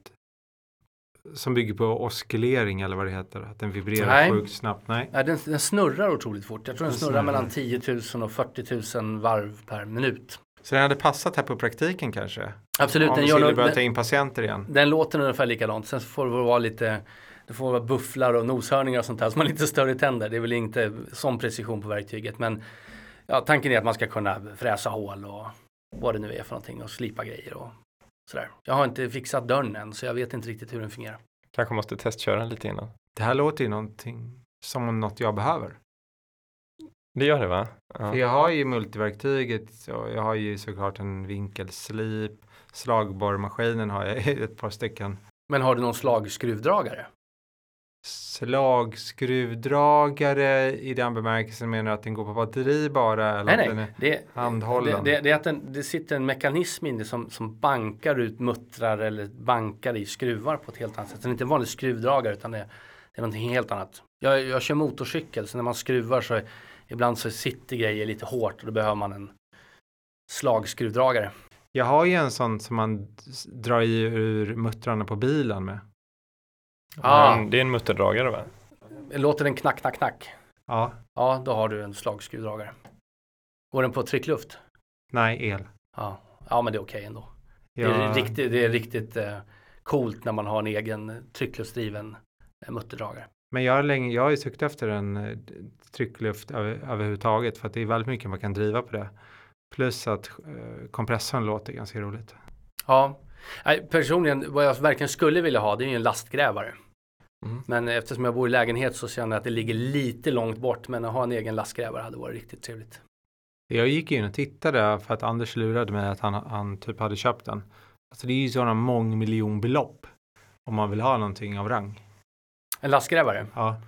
som bygger på oscillering eller vad det heter? Att den vibrerar Nej. sjukt snabbt? Nej. Nej, den, den snurrar otroligt fort. Jag tror den Den snurrar snurrar. mellan 10 000 och 40 000 varv per minut. Så den hade passat här på praktiken kanske? Absolut, Om den, vi skulle börja ta in patienter igen. den låter ungefär likadant. Sen får det vara lite det får vara bufflar och noshörningar och sånt där. Så man har lite större tänder. Det är väl inte sån precision på verktyget. Men ja, tanken är att man ska kunna fräsa hål och vad det nu är för någonting och slipa grejer och sådär. Jag har inte fixat dörren än så jag vet inte riktigt hur den fungerar. Kanske måste testköra lite innan. Det här låter ju någonting som något jag behöver. Det gör det va? Ja. För jag har ju multiverktyget och jag har ju såklart en vinkelslip. Slagborrmaskinen har jag ett par stycken. Men har du någon slagskruvdragare? Slagskruvdragare i den bemärkelsen menar du att den går på batteri bara eller Nej, att den nej. är Det, handhållen? det, det, det är att den, det sitter en mekanism inne som, som bankar ut muttrar eller bankar i skruvar på ett helt annat sätt. Det är inte en vanlig skruvdragare utan det, det är någonting helt annat. Jag, jag kör motorcykel så när man skruvar så ibland så sitter grejer lite hårt och då behöver man en slagskruvdragare. Jag har ju en sån som man drar i ur muttrarna på bilen med. Ah. Men det är en mutterdragare va? Låter den knack, knack, knack? Ja, Ja, då har du en slagskruvdragare. Går den på tryckluft? nej el. Ja, ja men det är okej ändå. Det är riktigt, det är riktigt eh, coolt när man har en egen tryckluftsdriven eh, mutterdragare. men jag har, länge, jag har ju sökt efter en eh, tryckluft över, överhuvudtaget för att det är väldigt mycket man kan driva på det. Plus att eh, kompressorn låter ganska roligt. Ja, Nej, personligen vad jag verkligen skulle vilja ha det är ju en lastgrävare. Mm. Men eftersom jag bor i lägenhet så känner jag att det ligger lite långt bort. Men att ha en egen lastgrävare hade varit riktigt trevligt. Jag gick in och tittade för att Anders lurade mig att han, han typ hade köpt den. Alltså det är ju sådana mångmiljonbelopp om man vill ha någonting av rang. En lastgrävare? Ja,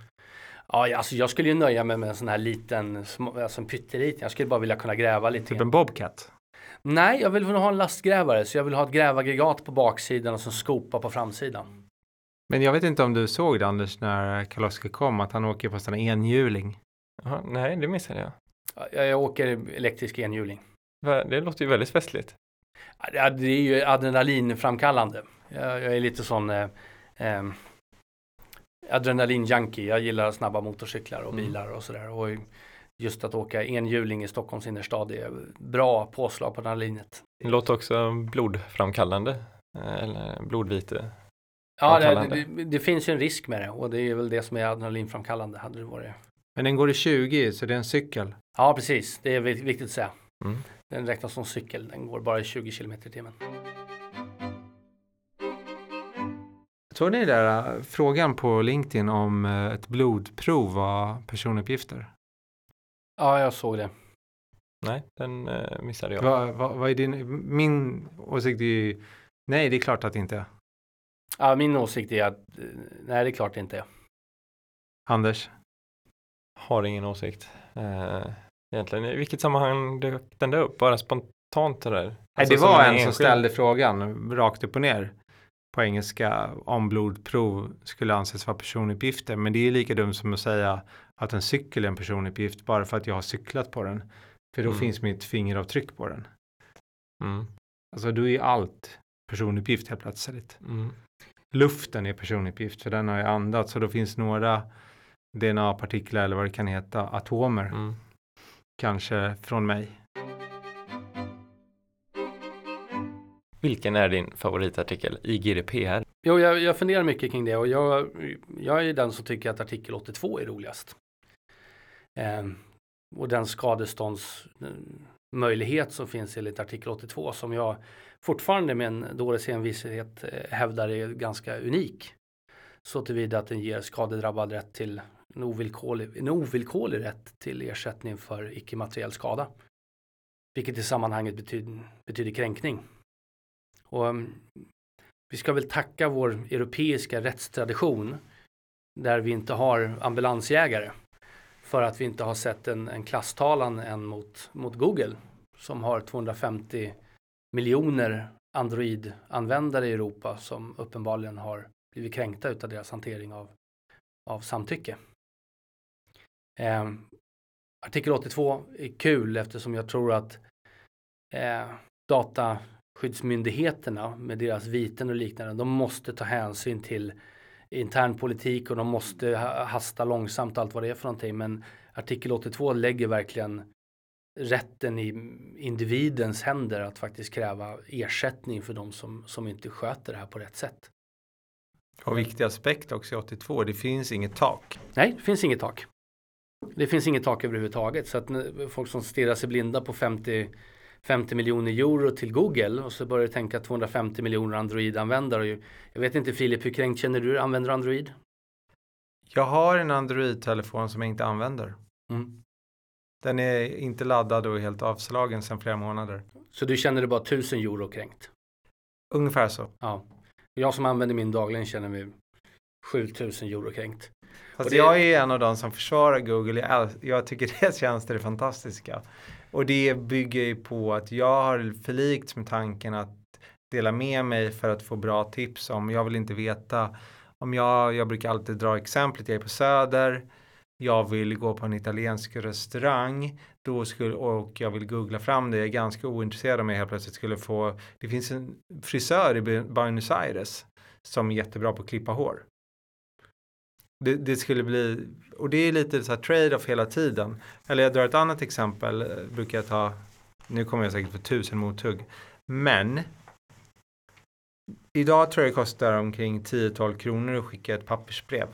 Ja, alltså jag skulle ju nöja mig med en sån här liten, alltså en pytteliten. Jag skulle bara vilja kunna gräva lite. typ en Bobcat. Nej, jag vill ha en lastgrävare. Så jag vill ha ett grävaggregat på baksidan och så skopa på framsidan. Men jag vet inte om du såg det Anders när Karl-Oskar kom att han åker på här enhjuling. Jaha, nej, det missade jag. Jag, jag åker elektrisk enhjuling. Det låter ju väldigt festligt. Ja, Det är ju adrenalinframkallande. Jag, jag är lite sån eh, eh, adrenalin-junkie. Jag gillar snabba motorcyklar och Mm. bilar och sådär. Och just att åka enhjuling i Stockholms innerstad är bra påslag på adrenalinet. Det låter också blodframkallande. eh, Eller blodvite. Ja, det, det, det finns ju en risk med det och det är väl det som är adrenalinframkallande. Hade det varit. Men den går i 20 så det är en cykel. Ja, precis. Det är vik- viktigt att säga. Mm. Den räknas som cykel. Den går bara i 20 km i timmen. Såg ni den där äh, frågan på LinkedIn om äh, ett blodprov var personuppgifter? Ja, jag såg det. Nej, den eh, missade jag. Vad vad- vad är din, min åsikt är ju, nej det är klart att det inte är. Ja, min åsikt är att eh, nej, det är klart det inte är. Anders? Har ingen åsikt. Eh, egentligen, i vilket sammanhang dök den där upp? Bara spontant det där? Nej, Alltså det var en som ställde frågan rakt upp och ner på engelska om blodprov skulle anses vara personuppgifter. Men det är lika dumt som att säga att en cykel är en personuppgift bara för att jag har cyklat på den. För då Mm. finns mitt fingeravtryck på den. Mm. Alltså då är allt personuppgift helt plötsligt. Mm. Luften är personuppgift för den har jag andats så då finns några DNA-partiklar eller vad det kan heta, atomer Mm. kanske från mig. Vilken är din favoritartikel i GDPR? Jo, jag, jag funderar mycket kring det och jag, jag är den som tycker att artikel 82 är roligast. Eh, och den skadeståndsmöjlighet som finns enligt artikel 82 som jag fortfarande med en dåres envishet eh, hävdar är ganska unik. Så tillvida att den ger skadedrabbad rätt till en ovillkorlig, en ovillkorlig rätt till ersättning för icke-materiell skada. Vilket i sammanhanget betyder, betyder kränkning. Och ehm, vi ska väl tacka vår europeiska rättstradition där vi inte har ambulansjägare för att vi inte har sett en, en klasstalan än mot, mot Google som har 250 miljoner Android-användare i Europa som uppenbarligen har blivit kränkta utav deras hantering av, av samtycke. Eh, artikel 82 är kul eftersom jag tror att eh, dataskyddsmyndigheterna med deras viten och liknande, de måste ta hänsyn till intern politik och de måste ha- hasta långsamt allt vad det är för någonting. Men artikel 82 lägger verkligen rätten i individens händer att faktiskt kräva ersättning för de som, som inte sköter det här på rätt sätt. Och viktig aspekt också i 82, det finns inget tak. Nej, det finns inget tak. Det finns inget tak överhuvudtaget. Så att folk som stirrar sig blinda på 50, 50 miljoner euro till Google och så börjar tänka 250 miljoner Android-användare. Jag vet inte Filip, hur kränkt känner du använder Android? Jag har en Android-telefon som jag inte använder. Mm. Den är inte laddad och helt avslagen sedan flera månader. Så du känner dig bara 1000 euro kränkt? Ungefär så. Ja. Jag som använder min dagligen känner mig 7000 euro kränkt. Fast det- jag är en av de som försvarar Google. Jag, jag tycker deras tjänster är fantastiska. Och det bygger ju på att jag har förlikt med tanken att dela med mig för att få bra tips om. Jag vill inte veta om jag, jag brukar alltid dra exemplet, jag är på Söder. Jag vill gå på en italiensk restaurang då skulle, och jag vill googla fram det. Jag är ganska ointresserad om jag helt plötsligt skulle få. Det finns en frisör i Buenos Aires som är jättebra på att klippa hår. Det, det skulle bli, och det är lite så här trade-off hela tiden. Eller jag drar ett annat exempel, eh, brukar jag ta, nu kommer jag säkert få tusen mothugg. Men idag tror jag det kostar omkring 10-12 kronor att skicka ett pappersbrev.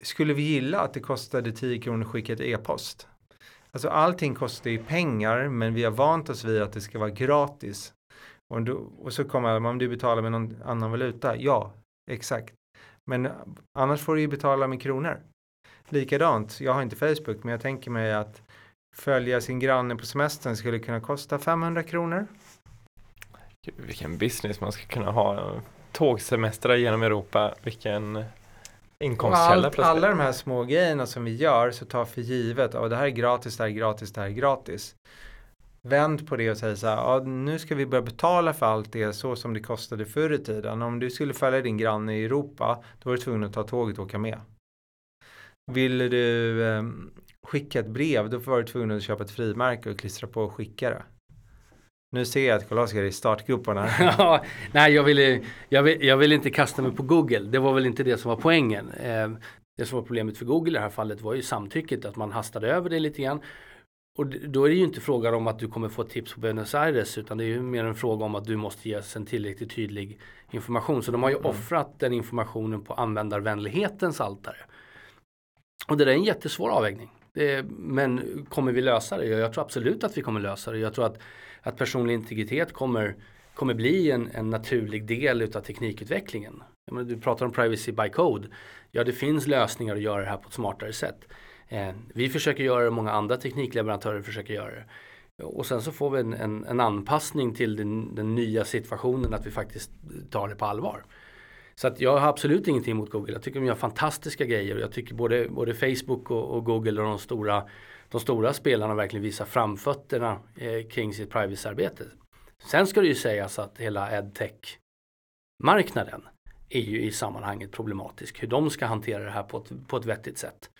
Skulle vi gilla att det kostade 10 kronor att skicka ett e-post? Alltså allting kostar ju pengar men vi har vant oss vid att det ska vara gratis. Och, då, och så kommer man, om du betalar med någon annan valuta, ja, exakt. Men annars får du ju betala med kronor. Likadant, jag har inte Facebook men jag tänker mig att följa sin granne på semestern skulle kunna kosta 500 kronor. Gud, vilken business man ska kunna ha. Tågsemestrar genom Europa. Vilken Och inkomstkälla allt, alla de här små grejerna som vi gör så tar för givet, och det här är gratis, det här är gratis, det här är gratis vänt på det och säger så här, ja, nu ska vi börja betala för allt det så som det kostade förr i tiden. Om du skulle följa din granne i Europa, då var du tvungen att ta tåget och åka med. Vill du eh, skicka ett brev, då var du tvungen att köpa ett frimärke och klistra på och skicka det. Nu ser jag att Carl Oskar är i startgroparna. Ja, Nej, jag ville, jag, vill, jag vill inte kasta mig på Google. Det var väl inte det som var poängen. Eh, det som var problemet för Google i det här fallet var ju samtycket, att man hastade över det lite grann. Och då är det ju inte frågan om att du kommer få tips på Buenos Aires utan det är ju mer en fråga om att du måste ges en tillräckligt tydlig information. Så de har ju Mm. offrat den informationen på användarvänlighetens altare. Och det där är en jättesvår avvägning. Det, men kommer vi lösa det? Ja, Jag tror absolut att vi kommer lösa det. Jag tror att, att personlig integritet kommer, kommer bli en, en naturlig del utav teknikutvecklingen. Menar, du pratar om privacy by code. Ja, det finns lösningar att göra det här på ett smartare sätt. Eh, vi försöker göra det, många andra teknikleverantörer försöker göra det. Och sen så får vi en, en, en anpassning till den, den nya situationen att vi faktiskt tar det på allvar. Så att jag har absolut ingenting emot Google. Jag tycker de gör fantastiska grejer. Jag tycker både, både Facebook och, och Google och de stora, de stora spelarna verkligen visar framfötterna eh, kring sitt privacy-arbete. Sen ska det ju sägas att hela edtech-marknaden är ju i sammanhanget problematisk. Hur de ska hantera det här på ett, på ett vettigt sätt.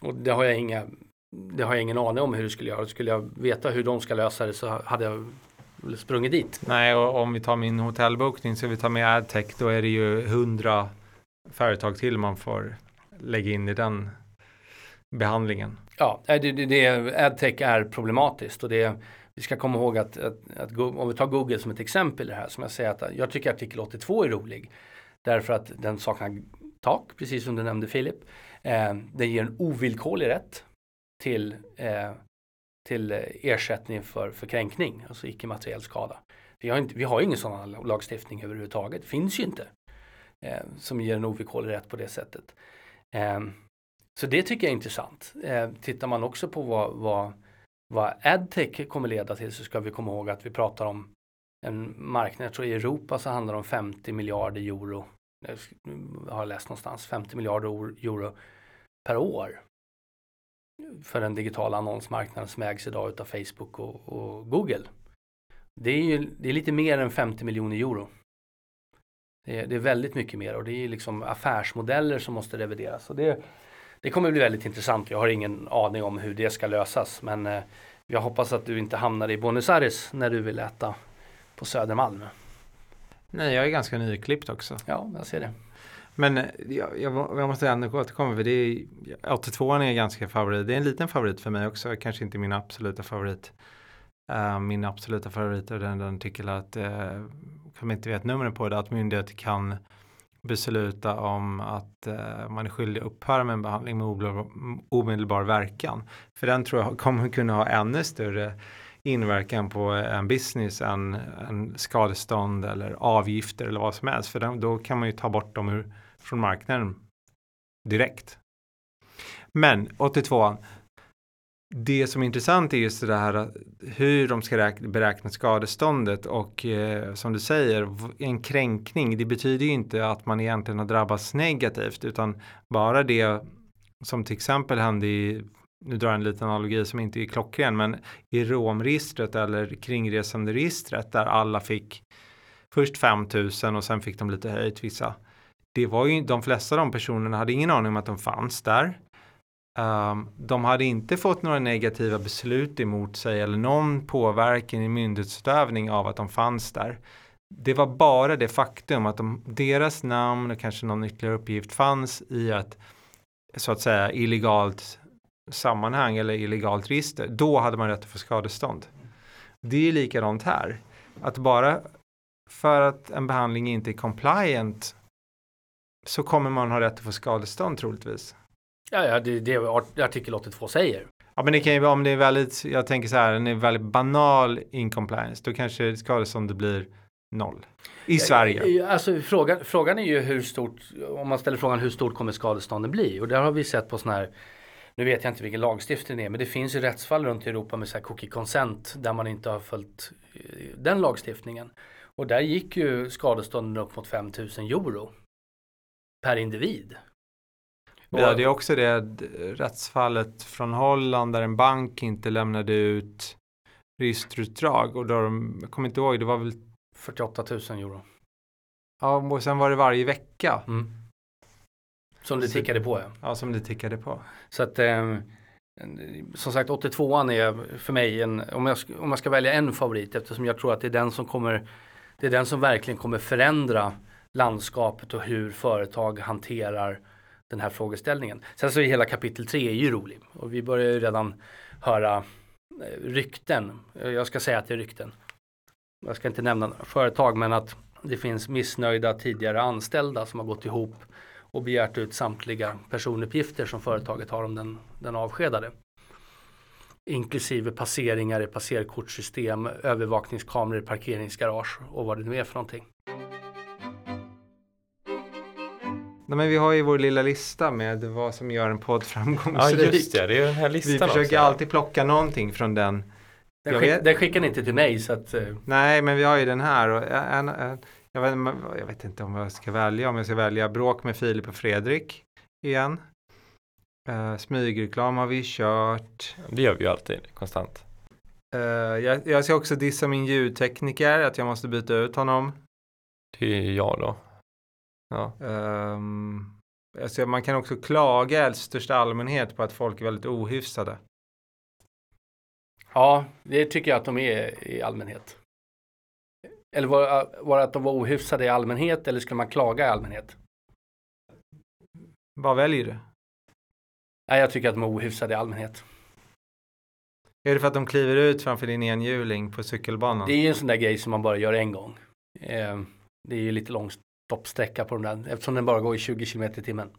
Och det har jag inga det har jag ingen aning om hur det skulle göra. Skulle jag veta hur de ska lösa det så hade jag sprungit dit. Nej, och om vi tar min hotellbokning så vi tar med AdTech då är det ju hundra företag till man får lägga in i den behandlingen. Ja, det, det, det, AdTech är problematiskt och det, vi ska komma ihåg att, att, att om vi tar Google som ett exempel i det här som jag säger att jag tycker artikel 82 är rolig. Därför att den saknar tak, precis som du nämnde Filip. Eh, den ger en ovillkorlig rätt till, eh, till ersättning för, för kränkning, alltså icke-materiell skada. Vi har, inte, vi har ingen sådan lagstiftning överhuvudtaget, finns ju inte. Eh, som ger en ovillkorlig rätt på det sättet. Eh, så det tycker jag är intressant. Eh, tittar man också på vad, vad, vad AdTech kommer leda till så ska vi komma ihåg att vi pratar om en marknad, jag tror i Europa så handlar det om 50 miljarder euro. Jag har läst någonstans, 50 miljarder euro per år. För den digitala annonsmarknaden som ägs idag utav Facebook och, och Google. Det är ju det är lite mer än 50 miljoner euro. Det är, det är väldigt mycket mer och det är liksom affärsmodeller som måste revideras. Och det, det kommer bli väldigt intressant. Jag har ingen aning om hur det ska lösas. Men eh, jag hoppas att du inte hamnar i Buenos Aires när du vill äta på Södermalm. Nej, jag är ganska nyklippt också. Ja, jag ser det. Men eh, jag, jag, jag måste ändå återkomma för det är 82 är ganska favorit. Det är en liten favorit för mig också. Kanske inte min absoluta favorit. Uh, min absoluta favorit är den, den artikel att, uh, kommer inte vet numret på det, att myndigheter kan besluta om att uh, man är skyldig att upphöra med en behandling med omedelbar verkan. För den tror jag kommer kunna ha ännu större inverkan på en business än, än skadestånd eller avgifter eller vad som helst. För den, då kan man ju ta bort dem ur, från marknaden direkt. Men 82 det som är intressant är just det här hur de ska beräkna skadeståndet och eh, som du säger en kränkning det betyder ju inte att man egentligen har drabbats negativt utan bara det som till exempel hände i nu drar jag en liten analogi som inte är klockren men i romregistret eller kringresanderegistret där alla fick först 5000 och sen fick de lite höjt vissa det var ju de flesta av de personerna hade ingen aning om att de fanns där Um, de hade inte fått några negativa beslut emot sig eller någon påverkan i myndighetsutövning av att de fanns där. Det var bara det faktum att de, deras namn och kanske någon ytterligare uppgift fanns i ett så att säga illegalt sammanhang eller illegalt register. Då hade man rätt att få skadestånd. Det är likadant här. Att bara för att en behandling inte är compliant så kommer man ha rätt att få skadestånd troligtvis. Ja, ja det är det artikel 82 säger. Ja, men det kan ju vara om det är väldigt, jag tänker så här, en är väldigt banal incompliance, då kanske skadeståndet blir noll. I Sverige. Alltså frågan, frågan är ju hur stort, om man ställer frågan hur stort kommer skadestånden bli? Och där har vi sett på sådana här, nu vet jag inte vilken lagstiftning det är, men det finns ju rättsfall runt i Europa med så här cookie consent där man inte har följt den lagstiftningen. Och där gick ju skadestånden upp mot 5000 euro per individ. Vi hade ju också det rättsfallet från Holland där en bank inte lämnade ut registerutdrag och då de, jag kommer inte ihåg, det var väl 48 000 euro. Ja, och sen var det varje vecka. Mm. Som det tickade på ja. Ja, som det tickade på. Så att eh, som sagt 82an är för mig en, om jag, om jag ska välja en favorit eftersom jag tror att det är den som kommer, det är den som verkligen kommer förändra landskapet och hur företag hanterar den här frågeställningen. Sen så är hela kapitel 3 är ju rolig och vi börjar ju redan höra eh, rykten. Jag ska säga att det är rykten. Jag ska inte nämna företag men att det finns missnöjda tidigare anställda som har gått ihop och begärt ut samtliga personuppgifter som företaget har om den, den avskedade. Inklusive passeringar i passerkortssystem, övervakningskameror i parkeringsgarage och vad det nu är för någonting. Nej, men vi har ju vår lilla lista med vad som gör en podd Ja framgångsrik. just det, det är den här listan vi försöker också. alltid plocka någonting från den. Den, skick, den skickar ni inte till mig så att eh, Nej, men vi har ju den här. Och en, en, jag, vet, jag vet inte om jag ska välja. Om jag ska välja bråk med Filip och Fredrik igen. Uh, smygreklam har vi kört. Det gör vi ju alltid, konstant. Eh, jag, jag ska också dissa min ljudtekniker, att jag måste byta ut honom. Det är jag då. Ja, Um, alltså man kan också klaga i största allmänhet på att folk är väldigt ohyfsade. ja, det tycker jag att de är i allmänhet. Eller var, var det att de var ohyfsade i allmänhet eller skulle man klaga i allmänhet? Vad väljer du? Nej, jag tycker att de är ohyfsade i allmänhet. Är det för att de kliver ut framför din enhjuling på cykelbanan? Det är ju en sån där grej som man bara gör en gång. Eh, det är ju lite lång stoppsträcka på den där eftersom den bara går i 20 km i timmen.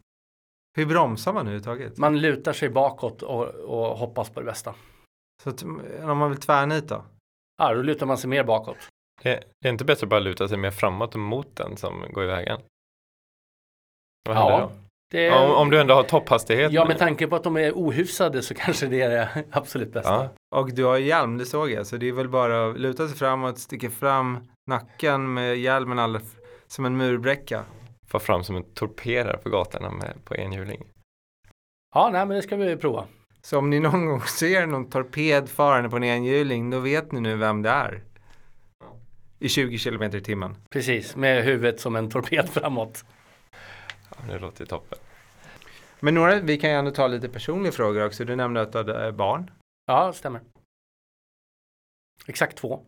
Hur bromsar man överhuvudtaget? Man lutar sig bakåt och, och hoppas på det bästa. Så om man vill tvärnit då? Ja, då lutar man sig mer bakåt. Det, det är inte bättre att bara luta sig mer framåt och mot den som går i vägen? Vad Ja, händer då? det Om, om du ändå har topphastighet? Ja, med tanke på att de är ohyfsade så kanske det är det absolut bästa. Ja, Och du har hjälm, det såg jag. Så det är väl bara att luta sig framåt, sticka fram nacken med hjälmen all, som en murbräcka. få fram som en torpedare på gatorna med, på enhjuling. Ja, nej, men det ska vi prova. Så om ni någon gång ser någon torped farande på en enhjuling, då vet ni nu vem det är. I 20 kilometer i timmen. Precis, med huvudet som en torped framåt. Ja, det låter toppen. Men några, vi kan ju ändå ta lite personliga frågor också. Du nämnde att du hade eh, barn. Ja, stämmer. Exakt två.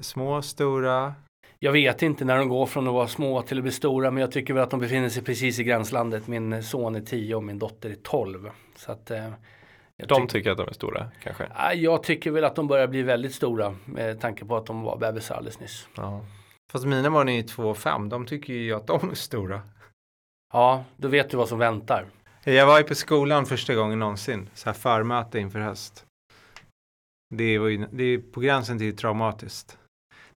Små, stora. Jag vet inte när de går från att vara små till att bli stora, men jag tycker väl att de befinner sig precis i gränslandet. Min son är 10 och min dotter är 12. Så att, eh, De tyck- tycker att de är stora kanske. Jag tycker väl att de börjar bli väldigt stora med tanke på att de var bebisar alldeles nyss. Ja. Fast mina barn är ju 2 och 5. De tycker ju att de är stora. Ja, då vet du vad som väntar. Jag var ju på skolan första gången någonsin. Så här förmöte inför höst. Det, var ju, det är på gränsen till traumatiskt.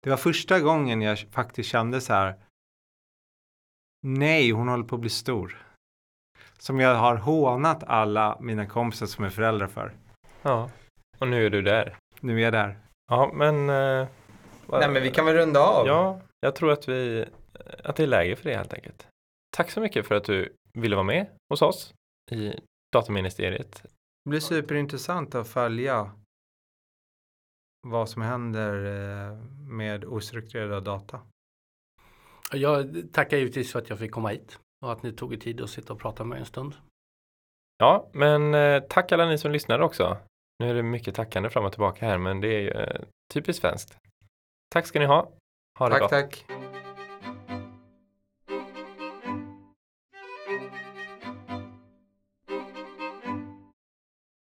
Det var första gången jag faktiskt kände så här. Nej, hon håller på att bli stor. Som jag har hånat alla mina kompisar som är föräldrar för. ja. Och nu är du där. Nu är jag där. Ja, men... Eh, Nej, men vi kan väl runda av? Ja, jag tror att vi... Att det är läge för det helt enkelt. Tack så mycket för att du ville vara med hos oss i Dataministeriet. Det blir superintressant att följa vad som händer eh, med ostrukturerad data. Jag tackar givetvis för att jag fick komma hit och att ni tog er tid att sitta och prata med mig en stund. Ja, men eh, tack alla ni som lyssnade också. Nu är det mycket tackande fram och tillbaka här, men det är ju eh, typiskt svenskt. Tack ska ni ha. Ha det Tack, gott. tack.